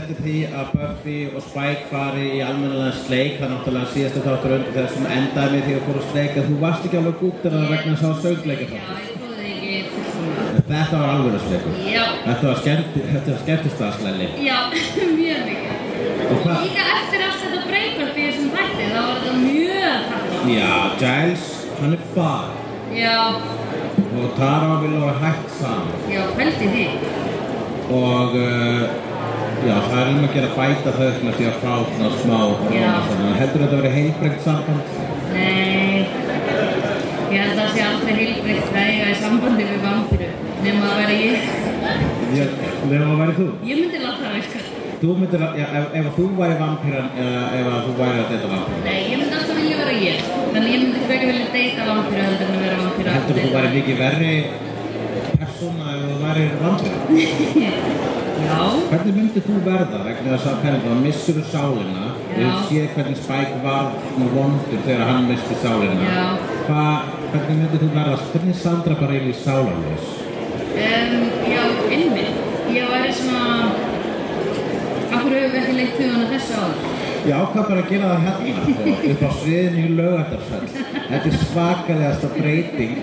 eftir því að Buffy og Spike fari í almennilega sleik. Það er náttúrulega síðasta þáttur undir þegar sem endaði með því að fóru sleik að þú varst ekki alveg út en það vegna að það söngleika Já, þáttur. ég tóði ekki fullkomlega. Þetta var alveg sleikur. Já, Þetta var skemmt, þetta var skemmtistaðslenni. já, mjög mikið. Og hvað? Líka eftir allt þetta breykvart í þessum þætti, þá var þetta mjög fallið. Já, Giles, hann er far. Já, Og Tara vil vera hægt saman. já, pældi því. Og uh, já, það er um að gera bæta þau með því að fá svona smá. Heldur þetta að vera heilbrengt samband? Nei, ég held að það sé aldrei heilbreytt að eiga í sambandi við vampíru. Nefn að vera ég. Nefnum að væri þú. Ég myndi láta það virka. Þú myndir að, já, ef, ef þú væri vampíran eða ef þú væri að deyta vampíran. Nei, ég myndi alltaf vilja vera ég. Þannig ég myndi frekar vilja deyta vampíru heldur en að vera vampíru. Heldur þú væri mikið verri persóna ef þú væri vampíran? Já, Hvernig myndir þú verða vegna þess að perið þá missur þú sálina Við séð hvernig Spike var svona vondur þegar hann misti sálina Já. Hva, Hvernig myndir þú verða, hvernig er Sandra bara eiginlega sálarlaus? um, já, einmitt. Ég væri svona... Akkur hefur við ekki leitt hugan að þessu áður? Ég ákvað bara að gera það hérna upp á sviðinu í lögatarsfell Þetta er svakalegasta breyting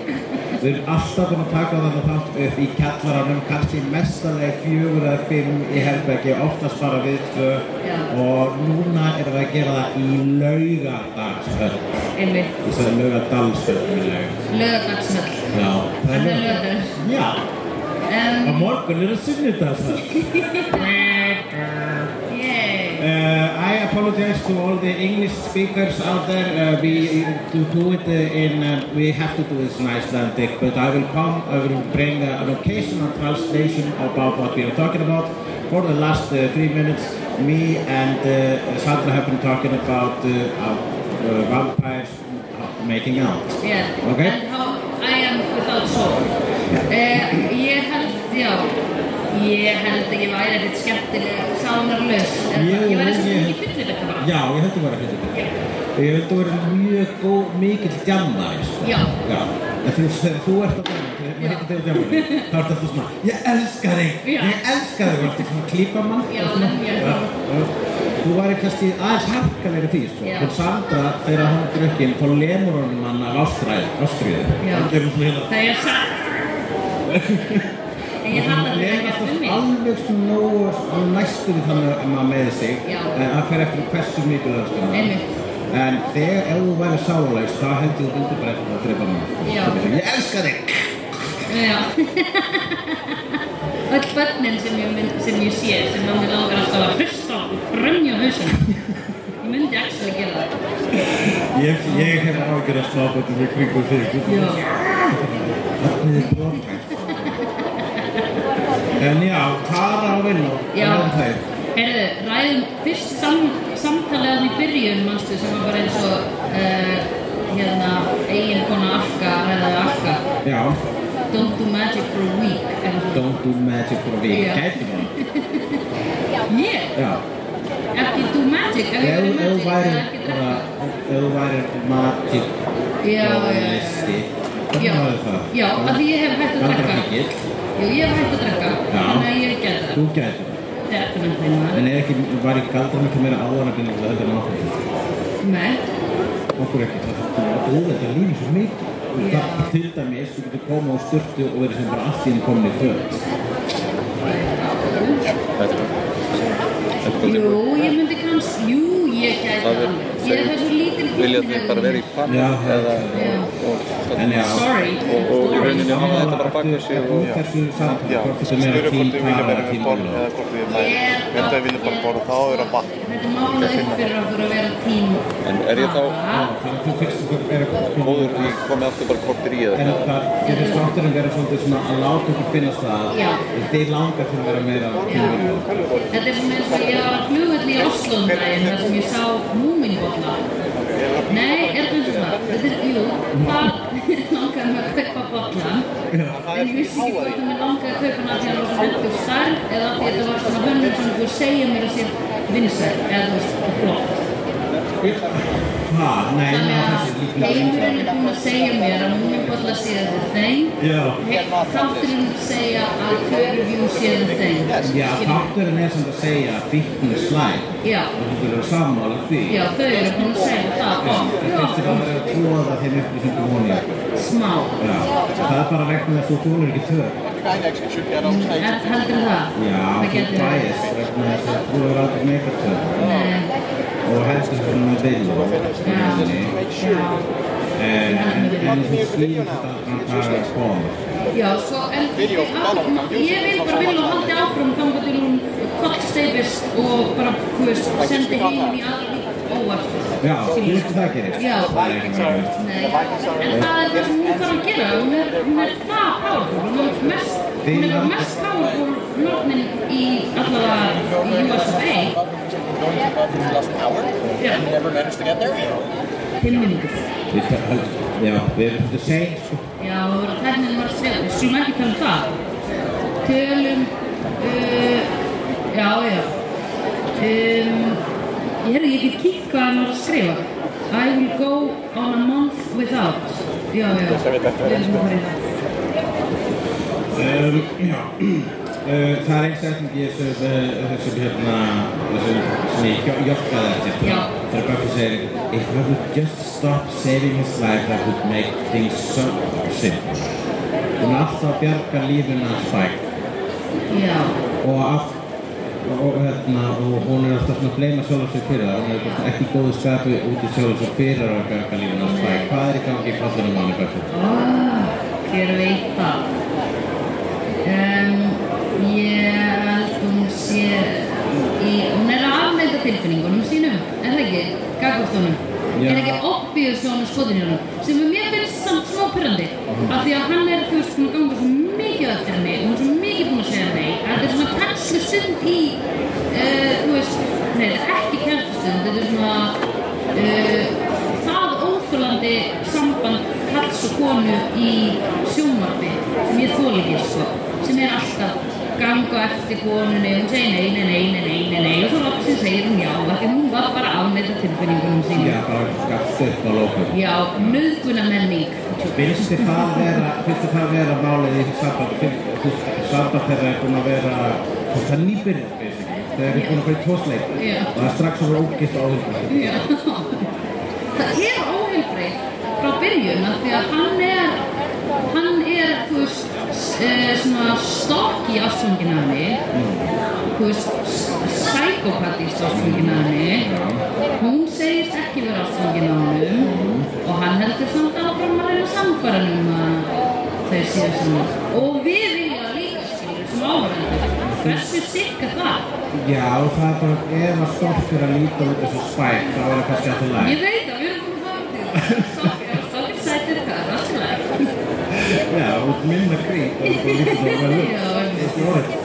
Við erum alltaf búin að taka þannig þátt upp í kjallaranum, kannski mestalega fjögur eða fimm í herbergi, oftast bara við tvö og núna erum við að gera það í laugadagsfell. Einmitt. Ég sagði laugadalsfell, minn leg. Lögadagshöll. Já, Það er lögadags. Já, Um, á morgun er það sunnudagsfell. Uh, I apologize to all the English speakers out there. Uh, we to do it uh, in we have to do this in Icelandic, but I will come. I will bring an occasional translation about what we are talking about. For the last three minutes, me and Sandra have been talking about vampires making out. Yeah. Okay. And how I am without soul. Uh, ég held, já, ég held að ég væri ekkert skemmtileg sánarlaus. Ég væri svo ég- mikið þetta bara. Já, ég held að vera fyrir þetta. Ég held að vera mjög góð, mikill djammari. Sko. Já. Já, en þú, þegar þú ert að dæma, þegar ég heitir þegar djammari, þá ert alltaf svona, ég elska þig, ég elska þig, þú ert svona klípa mann. Já, og já. já. Þú væri kannski aðeins harkalegri því, sko. En Sandra, þegar hann drukkinn, þá lemur hann hann af ástræði, ástríði. Já. Hérna. Það er ég hann ekki alltaf alveg svona næstum þannig að maður með sig. Já. En það fer eftir hversu er Einmitt. En þegar ef þú væri sálags, þá held ég að þú myndir bara eftir að drepa. Já. Ég elska þig! Öll börnin sem ég, mynd, sem ég sé, sem að mér langar alltaf að hlusta og krömja hausinn. Ég myndi ekki að gera það. Ég, ég hef ágjör að smáböndum í kringum þig. Já. Þannig er brotætt. En já, Tara og hvað er þeir? Heyrðu, ræðum fyrst sam, samtalið hann í byrjun, manstu, sem var bara eins og uh, hérna, eiginkona Akka, eða Akka, Já, don't do magic for a week, svona. don't do magic for a week. Gæti það? Ég? Já. Ekki do magic, ef ég verið magic, væri eða ekki drekka. ef þú væri magic Já, já, tónlisti, já. Væri það? já, af því ég hef hægt að drekka. Galdrafíkill, Jú, ég hef hægt að drekka, Já. þannig að ég geta þú það. gæti það. Definitely not. En er ekki, var ekki galdra miklu meira áðanabinn en þetta er náttúrulega? Nei, Okkur ekki, það er auðvitað lífið svo mikið. Það til dæmis, þú getur komið á styrtu og verið sem bara allt í henni komin í föt. jú, ég myndi kannski, jú, Það er- lítil Vilja þið bara vera í Já, eða og, En já. Sorry. og, og í rauninni hafa þetta bara baka sig og Já, hvort hvort þið vilja vera tím borð eða hvort þið það Ég- er Ef þið vilja bara borða þá er það vatn Þetta er mánuð upp fyrir okkur að vera tím. En er ég þá- Tara. Þannig að þú fyrst okkur vera góður í komið aftur bara kortir í eða En það getur státturinn vera svolítið svona að láta okkur finnast það. Að þið langar til að vera meira. Þetta er svona eins og ég var að flugvelli í Oslo um daginn þar sem ég sá múminbolla. Nei, er þetta svona? Þetta er, jú, það langaði mig að kaupa bollan. En ég vissi ekki hvort að mér langaði að kaupa hana því að það var svo hendur starf eða því að þetta var svona hönnum sem þú segja mér að sé vinsæl eða þú veist, og flott. Hvað? Nei, Þannig að heimurinn er búinn að segja mér að múmibotla sé the thing. Já. Þátturinn segja að Curview sé the thing. Já, þátturinn er sem að segja að fíknu slæm. Já, Og þú eru sammála því. já, þau eru búin að segja það. Það finnst þér að vera að tróða þeim upplýsingum honi. Smá. Já, það er bara vegna þess að þú þúlir ekki tör. Er, heldur það? Já, Það þú getur bæðist vegna þess að þú er aldrei meika tör. Nei, Og helst þess að með vilja. já, já. En, en þú skilur þetta að það er að koma. Já, svo, en ég vil bara vilja haldi áfram þannig til hún kollsteipist og bara, þú veist, sendi heim í aðra óvart. Já, hvað það gerist. Já. Það er ekki mjög Nei, en það er það sem hún þarf að gera, hún er, hún er það powerful, hún er mest, hún er mest powerful nörnin í allavega í US of A. Going to bed for the last hour Já, and never managed to get there. fimm minútur. Við við erum þetta seint, sko. Já, það voru að tæknin var að segja, við skulum ekki tala um það. Tölum, uh, já, já. Um, ég heyrði, ég get kíkt hvað hann var að skrifa. I will go on a month without. Já, já, við erum að það. Um, já, uh, það er einn setning í þessu, uh, þessu hérna, þessu sem ég hjó- joggaði eftir. Já. Þegar Buffy segir, if I would just stop saving his life, that would make things so simple. Hún er alltaf að bjarga lífinu að Spike Já, og af og, hérna, og hún er alltaf svona að bleima sjálf sig fyrir það, hún er bara ekki góðu skapi út í sjálf sig fyrir að bjarga lífinu að Spike. Hvað er í gangi í fallinu manni Buffy? Ah, hver veit það? Um, ég held hún sé í, hún er að afneita tilfinningunum sínum, er það ekki? Já. Er ekki obvious að hún er skotin í honum? Sem er mér finnst samt smá pyrrandi. Af því að hann er, þú veist, hún er svo mikið búin að segja nei. Þetta er svona kannski stund í, uh, þú veist, nei, ekki kærtastund, þetta er svona, uh, það óþjólandi samband kalls og konu í sjónvarpi sem ég þól ekki sko sem er alltaf ganga eftir konunni hún segir nei, nei, nei, nei, nei, nei, nei. Og svo loksins segir hún já af því hún var bara afneita tilfinningunum sínum. Já, bara gafst upp á lókum. já, nöðguna menning Finnst þið það vera, finnst þið það vera málið í samband, finnst þú veist, samband þeirra er búin að vera, það er nýbyrðið, basically. Þeir eru búin að fara í tósleik og það er strax vera ógist og áhuga. já. Það er óheilbreyð frá byrjun af því að hann er hann er, þú veist uh, svona stokki ástfangin af henni. Þú veist, psykopatist ástfangin af henni. Hún segist ekki vera ástfangin af honum. Og hann heldur samt áfram að reyna samfæran um að þau séu saman. Og við viljum það líka skilur sem áhverjandur hversu sikk er það? Já, og það er bara, ef að er að líta út þessu spæk, þá er það kannski alltaf læg. Ég veit að við erum að fara til það Stokkir, stokkir sætir það, það er alltaf út minna grít, og það orðið.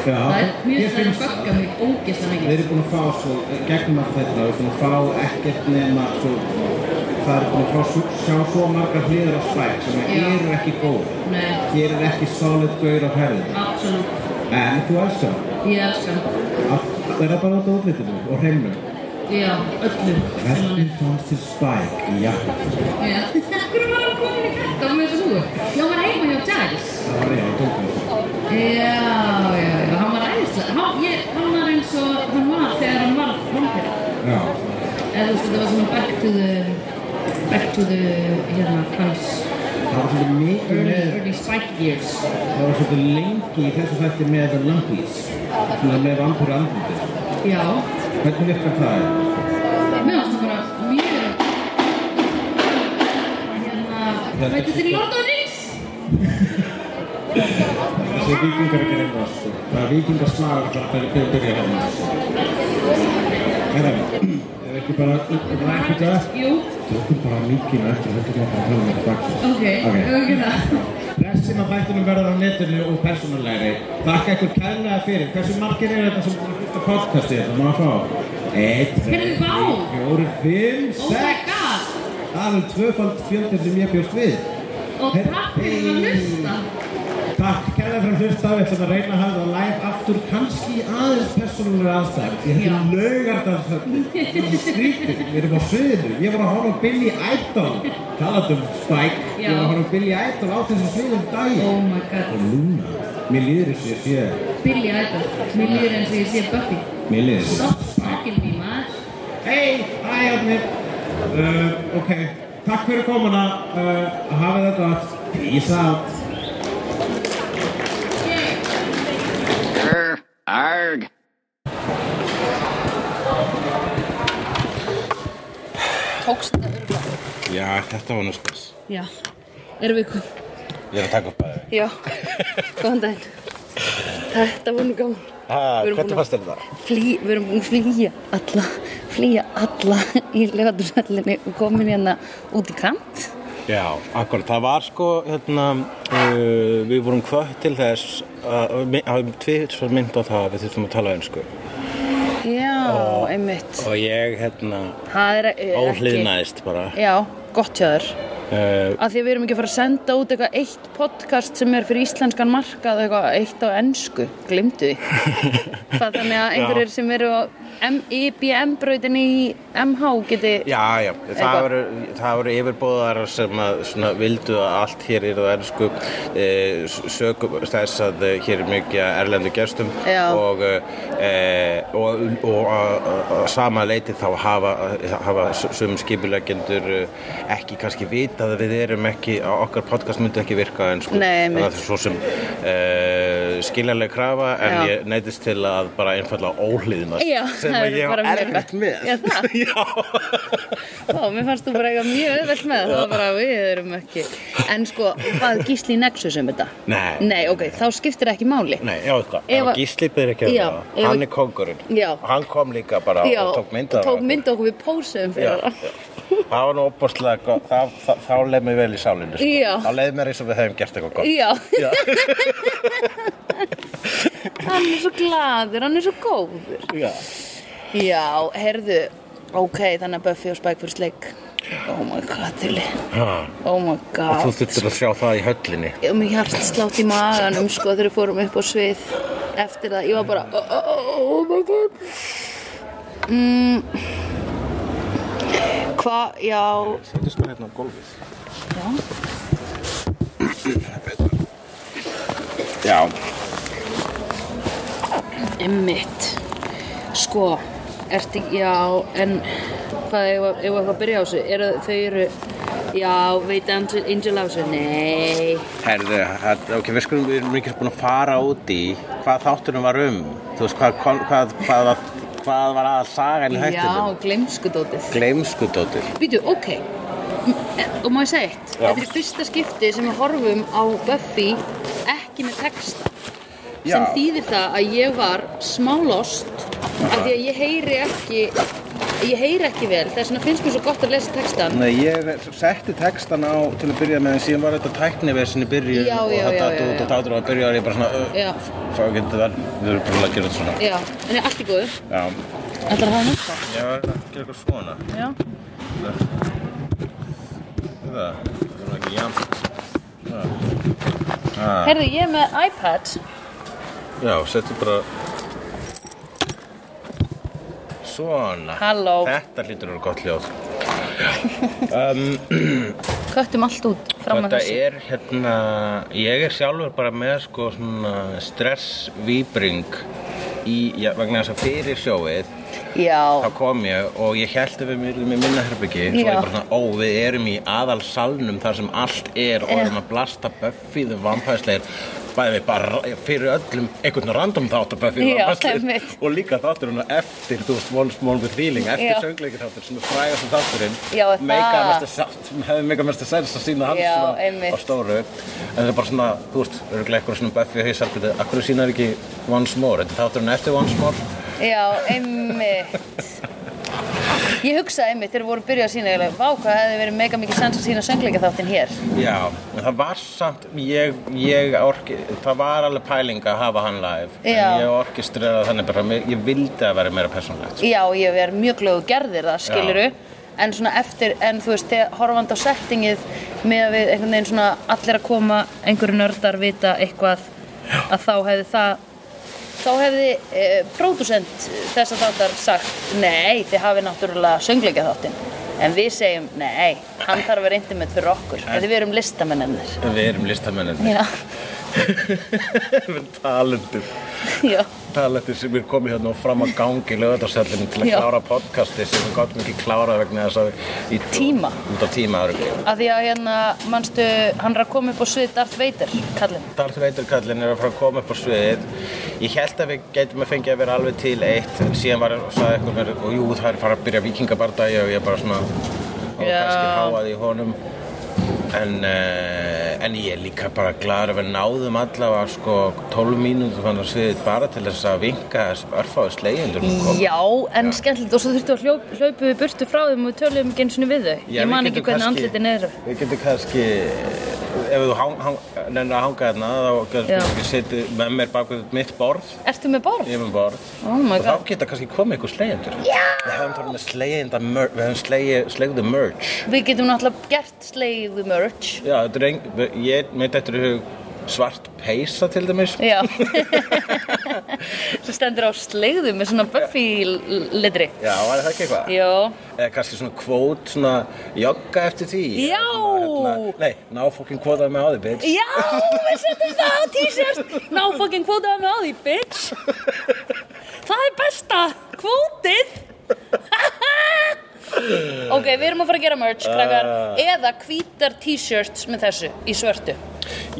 Já, Það er mjög það að finnst- bögga mig ógeðslega Við mikið erum búin að fá svo, gegnum allt þetta, við erum búin að fá ekkert nema, svo, það er búin að fá svo, sjá svo margar hliðar á spæk sem eru ekki góð. Nei, Hér er ekki solid gaur á absolutt En þú elskar. Ég elska hann Allt er það bara á útlitinu og hreimnum. Já, öllu Hvernig fannst þér spæk í jakka? Já, hvernig var með þessu húi? Já, hann var ég á tókum. Já, já, já, hann var æðislega hann, hann var eins og hann var þegar hann var vampir Já. Eða þú veist, þetta var svona back to the back to the, hérna, hans Það var svolítið mikið með, early spike years það var svolítið lengi í þessu þætti með The Lumpies. Svona með vampur andlutið. Já, Hvernig virkar það? Oss. Það er vikingarslag það er að byrja hérna. Herra, ef ekki bara rækja þetta upp. Jú, Tökum bara mikið eftir þetta maður að tala um þetta baksis. ok, Ok. ok það Restin af þættunum verður á netinu og persónulegri. Þakka ykkur kærlega fyrir. Hversu margir er þetta sem búin að hlusta podcasti þetta má að fá? 1, 2, Heyrðu, vá. 4, 5, Oh my 6. Það er tvöfald fjöldur sem ég bjóst við. Og takk fyrir að hlusta Takk kærlega fyrir að hlusta við ætlum að reyna að hafa það live aftur, kannski aðeins persónulega aðstæðum. Því þetta er laugardalsöfni, þetta er skrítið, við erum á sviðinu. Ég var að horfa Billy Idol, talað um Spike, ég var að horfa Billy Idol á þessu sviðum daginn. Oh my god. Og núna, mér líður þessi að sé, Billy Idol. Mér líður eins og ég sé Buffy. mér líður þessi. Stop fucking me, maður. Hei, hæ Árni. Uh, ok, takk fyrir komuna, uh, hafið þetta gott, peace out. Grr, arg. Tókst þetta örgulega. Já, þetta var nú spes. Já. Erum við kom? Ég er að taka upp að þau. Já. Góðan daginn. Þetta var nú erum búin hvernig að- fannst? Flý, við erum búin að flýja alla, flýja alla í lögatursöllinni og komin hérna út í kant. Já, akkurat. Það var sko, hérna, uh, við vorum hvað til þess að hafa tvið svo mynd á það að við þurfum að tala einsku. Já, einmitt. Og ég, hérna, eh, ekki... óhlýðnaðist bara. Já, gott hjá þér. Uh, Af því að við erum ekki að fara að senda út eitthvað eitt podcast sem er fyrir íslenskan markað eitthvað eitt á ennsku, glimtu því. Þannig að einhverjir sem eru á M- IBM-brautin í MH geti... já, já, það voru, það voru yfirbóðar sem að svona vildu að allt hér er á ennsku e, sögum þess að eh, hér er mikið erlendu gestum Já. og, e, og, og að, sama leiti þá hafa, hafa sum skipulegjendur ekki kannski vita að við erum ekki, okkar podcast myndi ekki virka en sko, Nei, þannig að einmitt. það er svo sem e, skiljanleg krafa en Já. ég neytist til að bara einfallega óhlýðna Já, sem ég á erfitt með Já, það? Já. Ó, mér fannst þú bara eitthvað mjög auðvelt með það, var bara við erum ekki. En sko, hvað gísli Nexus um þetta? Nei. Nei, ok, þá skiptir ekki máli. Nei, já, hvað, Ef ef Gísli byrði ekki Já, það, ef hann er kongurinn Já. Hann kom líka bara Já, og tók mynd af tók okkur. mynd af okkur við pósum fyrir það. Það var nú það, þá leið mér vel í sálinu sko. Já. Þá leið mér eins og við hefum gert eitthvað gott Já, Já. hann er svo gladur, hann er svo góður. Já. Já, herðu, ok, þannig að Buffy og Spike fyrir sleik. Oh my god, Tilly. Ha. Oh my Þú god. þurftir að sjá það í höllinni Ég var með hjartslátt í maganum, sko, þegar við fórum upp á svið. Eftir það, ég var bara, oh, oh, oh, oh my god. Mm. Hvað, já, Settist mér hérna á gólfið já, Já Emmitt Sko, ertu, já, en hvað, ef við eitthvað að byrja á þessu? Eru, þau eru, já, veit Angel, á þessu, nei. Herðu, það- ok, við skulum, við erum ekki búin að fara út í hvað þáttunum var um. Þú veist, hvað, hvað, hvað, hvað, hvað var aðal sagan í Já, hættinum gleymskudótið. Gleimskudóttir Býtu, ok. M- og má ég segja eitt? Já. þetta er fyrsta skipti sem við horfum á Buffy ekki með texta Já. sem þýðir það að ég var smá lost af því að ég heyri ekki ég heyri ekki vel. Þess vegna finnst mér svo gott að lesa textan Nei, ég setti textan á til að byrja með en síðan var þetta tækniversin í byrjun Já, og þetta já, og tátur og að byrja og ég bara svona Já. Fá ekki þetta, við erum bara að gera þetta svona. Já, en er allt í góðu? Já, Ætlar að hafa næsta? já, gera eitthvað svona. Já. Það, það er ekki jafn ah. Herðu, ég er með iPad Já, settu bara Svona. Halló. Þetta að vera gott hljóð. Köttum allt út fram að Þetta þessu. er hérna, ég er sjálfur bara með sko svona stressvíbring í, já, vegna þess að fyrir sjóið Já, þá kom ég og ég held að við erum með minna herbyggi svo Já. ég bara svona, ó við erum í aðal salnum þar sem allt er og erum að blasta Buffy the Vampire Slayer bæði bara fyrir öllum einhvern random þátt af Buffy the Já, og líka þáttur hún eftir, þú veist, One Small with Feeling eftir söngleikir þáttur sem er frægast um þátturinn meika meika mesta sens að sína hans Já, á stóru. En það er bara svona, þú veist, örgulega eitthvað svona Buffy og Hissarbyrði, akkur sínar ekki Once More, þetta er þátturinn eftir Once More. Já, einmitt Ég hugsaði einmitt þegar við vorum að byrja að sína eiginlega, Vá, hvað hefði verið mega mikið sens að sína söngleika þáttinn hér. Já, en það var samt, ég, ég orki, það var alveg pæling að hafa hann live Já. En ég orkistrera þannig bara, ég vildi að vera meira persónlegt Já, ég er mjög glöðu gerðir það, skiluru En svona eftir, en þú veist, þegar horfandi á settingið með að við einhvern veginn svona allir að koma, einhverju nördar vita eitthvað að þá hefði það þá hefði e, pródusent þess að þáttar sagt nei, þið hafið náttúrulega söngleika þáttinn en við segjum nei, hann þarf að vera intimate fyrir okkur þegar við erum listamennir Við erum listamennir. Talendur. Talendur sem er komið hérna og fram að gangi lögðarsellinu til að Já. klára podcasti sem við gáttum ekki klára vegna þess að í Tíma. Út af tíma að því að hérna manstu, hann er að koma upp á svið Darth Vader, kallinn Darth Vader kallinn er að fara að koma upp á sviðið Ég held að við gætum að fengja að vera alveg til eitt en síðan var sagði eitthvað og jú það er fara að byrja vikingabardagi og ég bara svona og Já. kannski háaði í honum en, uh, en ég er líka bara gladur að við náðum allavega sko 12 mínútur fann á sviðið bara til þess að vinka þessum örfáðu slegjendur. Já, en skemmtilegt og svo þurftu að hljóp, hlaupu við burtu frá þeim og við töluðum ekki eins og við þau. Já, Ég man ekki hvernig andlitin eru. Við getum kannski ef þú nennir að hanga hérna þá við setið með mér bak við mitt borð. Ertu með borð? Ég er með borð. Oh og þá god. geta kannski komið ykkur slegjendur Já! Við hefum talað með slegjenda mer- við hefum slegðu merch. Við getum náttúrulega gert slegðu merch. Já, þetta er ein, ég meit þetta í hug svart peysa til dæmis. Já. Svo stendur á slegðu með svona Buffy litri. Já, var það ekki eitthvað? Já. Eða kannski svona kvót, svona jogga eftir því? Já! Hérna, Nei, ná fokkin kvótaði með á því, bitch. Já, við setjum það á t-shirt. Ná fucking kvótaðum á því, bitch. Það er besta Kvótið Ok, við erum að fara að gera merch, krakkar. Eða hvítar t-shirts með þessu Í svörtu.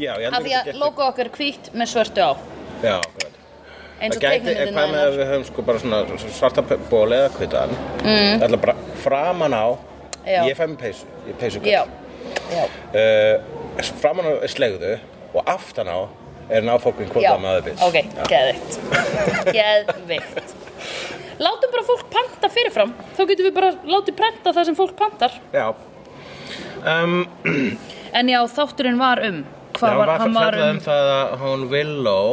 Já, ég Af því að logo okkar hvít með svörtu á. Já, akkurat Eins og teiknumyndin hvað með að við höfum sko bara svona svarta ból eða kvitan mm. Það er bara framan á Já. Ég fæ með peysu, ég peysu Já, já. Uh, Framan á er slegðu og aftan á er náfókun Já, kvotað með aðeins ok, geðvikt Geðvikt Látum bara fólk panta fyrirfram. Þá getum við bara látið prenta það sem fólk pantar. Já. Um, En já, þátturinn var um Já, Hvað hann var, hann að var um um það að hún Willow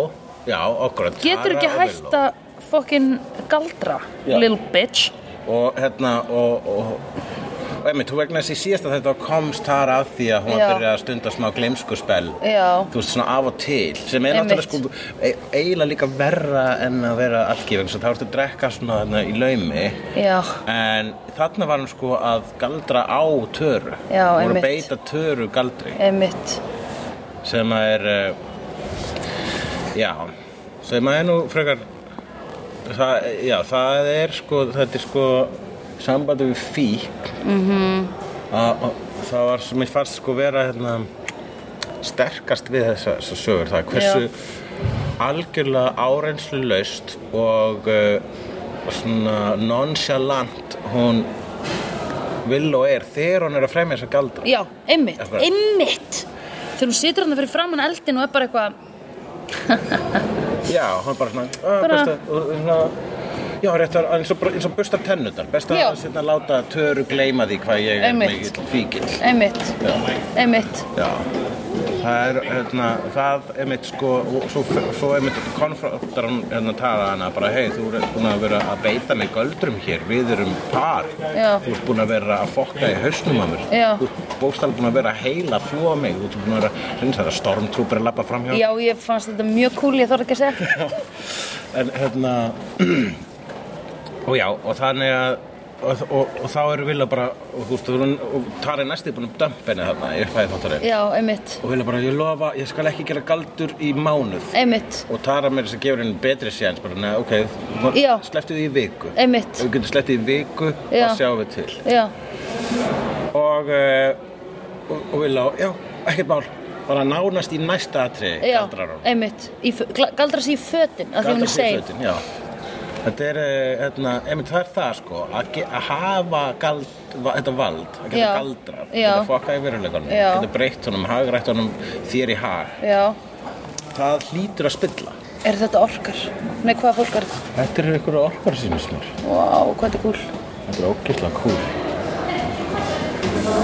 Já, okkur Getur ekki hægt að fokkin galdra Já. Little bitch? Og hérna og, og Og einmitt, þú vegna þessi síðasta þetta komst þar að því að hún var Já. að stunda smá gleimskuspell Já, þú veist svona af og til sem er náttúrulega sko e eiginlega líka verra en að vera algjöfing svo þá ertu að drekka svona þarna í laumi. Já, en þarna var hann sko að galdra á töru. Já, Hún var að beita töru galdri. Einmitt. Sem að er uh, já sem að er nú frekar það, já það er sko þetta er sko sambandi við fík mm -hmm. að það var sem ég fannst sko vera hérna sterkast við þessa, þessa sögur það er hversu algjörlega áreynslu laust og uh, svona nonchalant hún vill og er þegar hún er að fremja þessa galdra Já, Akkurat. einmitt Þegar hún situr hann fyrir framann eldin og er bara eitthvað Já, hann bara svona, bara... Bara- best að, og svona Já, rétt að eins og, og bustar tennundar Best að Já. setna láta töru gleyma því hvað ég er mikill fíkil Einmitt, einmitt. Já. Það er, hérna, það einmitt sko svo, svo einmitt konfrontar hann hérna tala hana bara hei, þú ert búin að vera að beita mig göldrum hér. Við erum par Já. þú ert búin að vera að fokka í hausnum að mér. Já. þú ert bóstall búin að vera að heila þvó mig. Þú ert búin að vera, hreins það er stormtrooper að lappa fram hjá Já, ég fannst þetta mjög cool, ég þarf ekki að segja. En hérna og já, og þannig að og, og, og þá eru vilja bara og þú veist, og, og Tari næsti búin að dömpa henni þarna í uppæði þáttarinn Já, einmitt, og vilja bara, ég lofa, ég skal ekki gera galdur í mánuð. Einmitt, og Tara mér þess að gefur henni betri séns bara, neða, ok, slepptu því í viku. Einmitt. Ef við getum slepptu í viku, Já. þá sjáum við til. Já, og uh, og, og vilja, já, ekkert mál. Bara nánast í næsta atri já, galdrar hún einmitt. Í fö- gla- Galdra sig í er Galdrar sig í fötin, já Þetta er, eh, hérna, einmitt það er það sko að, að hafa gald, þetta vald að geta Já. galdra, Já. geta fokka í veruleikanum Já. geta breytt honum, hagrætt honum þér í hag Já, það hlýtur að spilla er þetta orkar? Nei, hvað fólk er þetta? Þetta er einhverju orkar sínist mér Vá, hvað þetta er cool Þetta er ógeðslega cool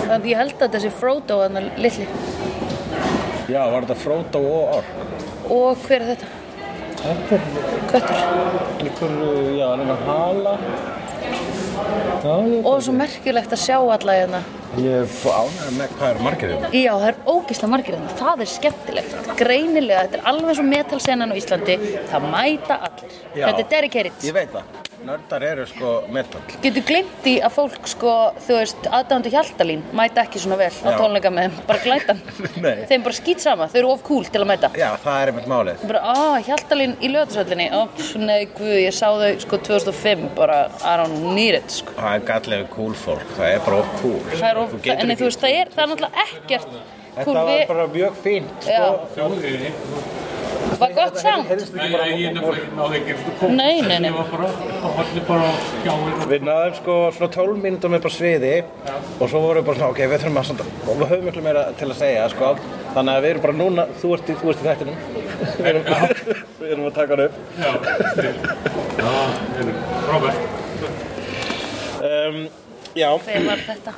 Þannig ég held að sé Frodo þannig litli Já, var þetta Frodo og ork Og hver er þetta? Þetta er Köttur einhverju, já, hann er með hala. Já, ég, og svo merkilegt að sjá alla hérna. Ég er svo ánægð með hvað er margir hérna. Já, það er ógislega margir hérna, það er skemmtilegt. Greinilega, þetta er alveg svo metalsenan á Íslandi. Það mæta allir. Já. Þetta er dedicated Ég veit það. Nördar eru sko metal. Getur glimt í að fólk sko, þú veist, aðdándu Hjaltalín mæta ekki svona vel á tónleika með þeim, bara glætan. Nei. Þeim bara skýt sama, þau eru of cool til að mæta. Já, það er einmitt málið. bara, á, Hjaltalín í löðarsöllinni ó, nei, guð, þau sko 2005 bara, I don't need it sko. Það er gallegu cool fólk. Það er bara of cool. það er of, Þú en þú veist, það er, það er náttúrulega ekkert Þetta cool var við, bara mjög fínt. já, Þjóðriði. var gott samt Nei, bara. Nei, nei, bara, bara á. Við náðum sko svona 12 mínútur með bara sviði og svo vorum við bara svona, ok, við þurfum að samt, og við höfum miklu meira til að segja, sko þannig að við erum bara núna, þú ert í, þú ert í þættinum við erum, við erum að taka hann upp Já, já, það er Robert. Um, Já, Hver var þetta?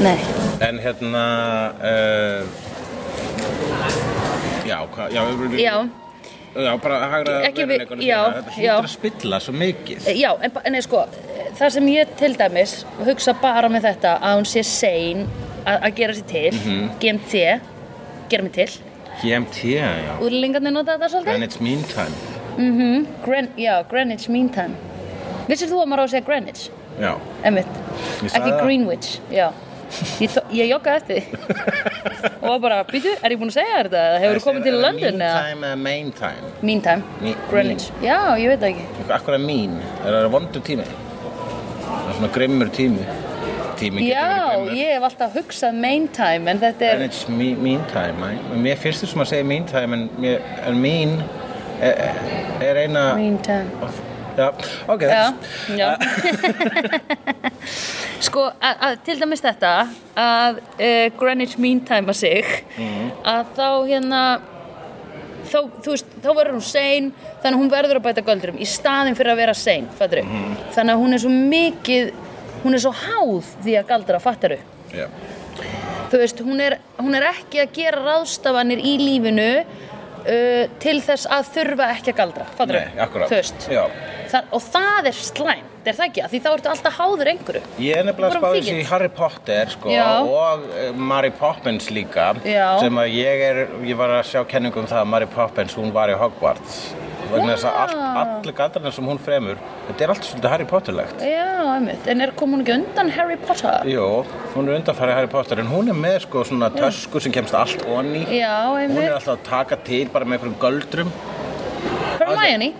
Nei, en hérna uh, Já, hvað, já, já, Já, bara hagra já, hérna. Þetta hlýtur að spilla svo mikið já, en, nei sko, það sem ég til dæmis hugsa bara með þetta að hún sé sein að, gera sér til, Mhm. GMT, gera mig til, GMT, já úrlingarnir nota þetta svolítið? Greenwich Mean Time Mhm, Gren, já, Greenwich Mean Time. Vissir þú að maður á að segja Greenwich? Já, sagði ekki. Greenwich, já. Ég, ég joggaði eftir því og bara, býtu, er ég búin að segja þetta? Hefur þú komið til London Mean eða? Time eða Main Time Mean time, Me- Greenwich. Já, ég veit það ekki. Akkur er mín, er það vondur tími? Það er svona grimmur tími Tími getur Já, verið grimmur ég hef alltaf hugsað main time en þetta er, it's me, mean time æ. Mér finnst þessum að segja mean time En, mér, en mín er, er eina main time. Já, ok Já, já. sko, að, til dæmis þetta að uh, Greenwich Mean Time að sig Mhm. að þá hérna þá, þú veist, þá verður hún sein þannig að hún verður að bæta göldurum í staðin fyrir að vera sein, fattur Mhm. þannig að hún er svo mikið hún er svo háð því að galdra, fattaru Já. þú veist, hún er, hún er ekki að gera ráðstafanir í lífinu uh, til þess að þurfa ekki að galdra, fattur það, og það er slæmt, er það ekki? Því þá ertu alltaf háður einhverju. Ég er nefnilega að Bara spá fíkill. þessi í Harry Potter sko, og uh, Mary Poppins líka Já. sem að ég er, ég var að sjá kenningum um það að Mary Poppins, hún var í Hogwarts vegna þess að all, allir galdarnir sem hún fremur þetta er allt svolítið Harry Potter-legt Já, einmitt, en er kom hún ekki undan Harry Potter? Jú, hún er undanfæri Harry Potter en hún er með sko svona tösku sem kemst allt onni Já, hún er alltaf að taka til bara með einhverjum göldrum. Hermione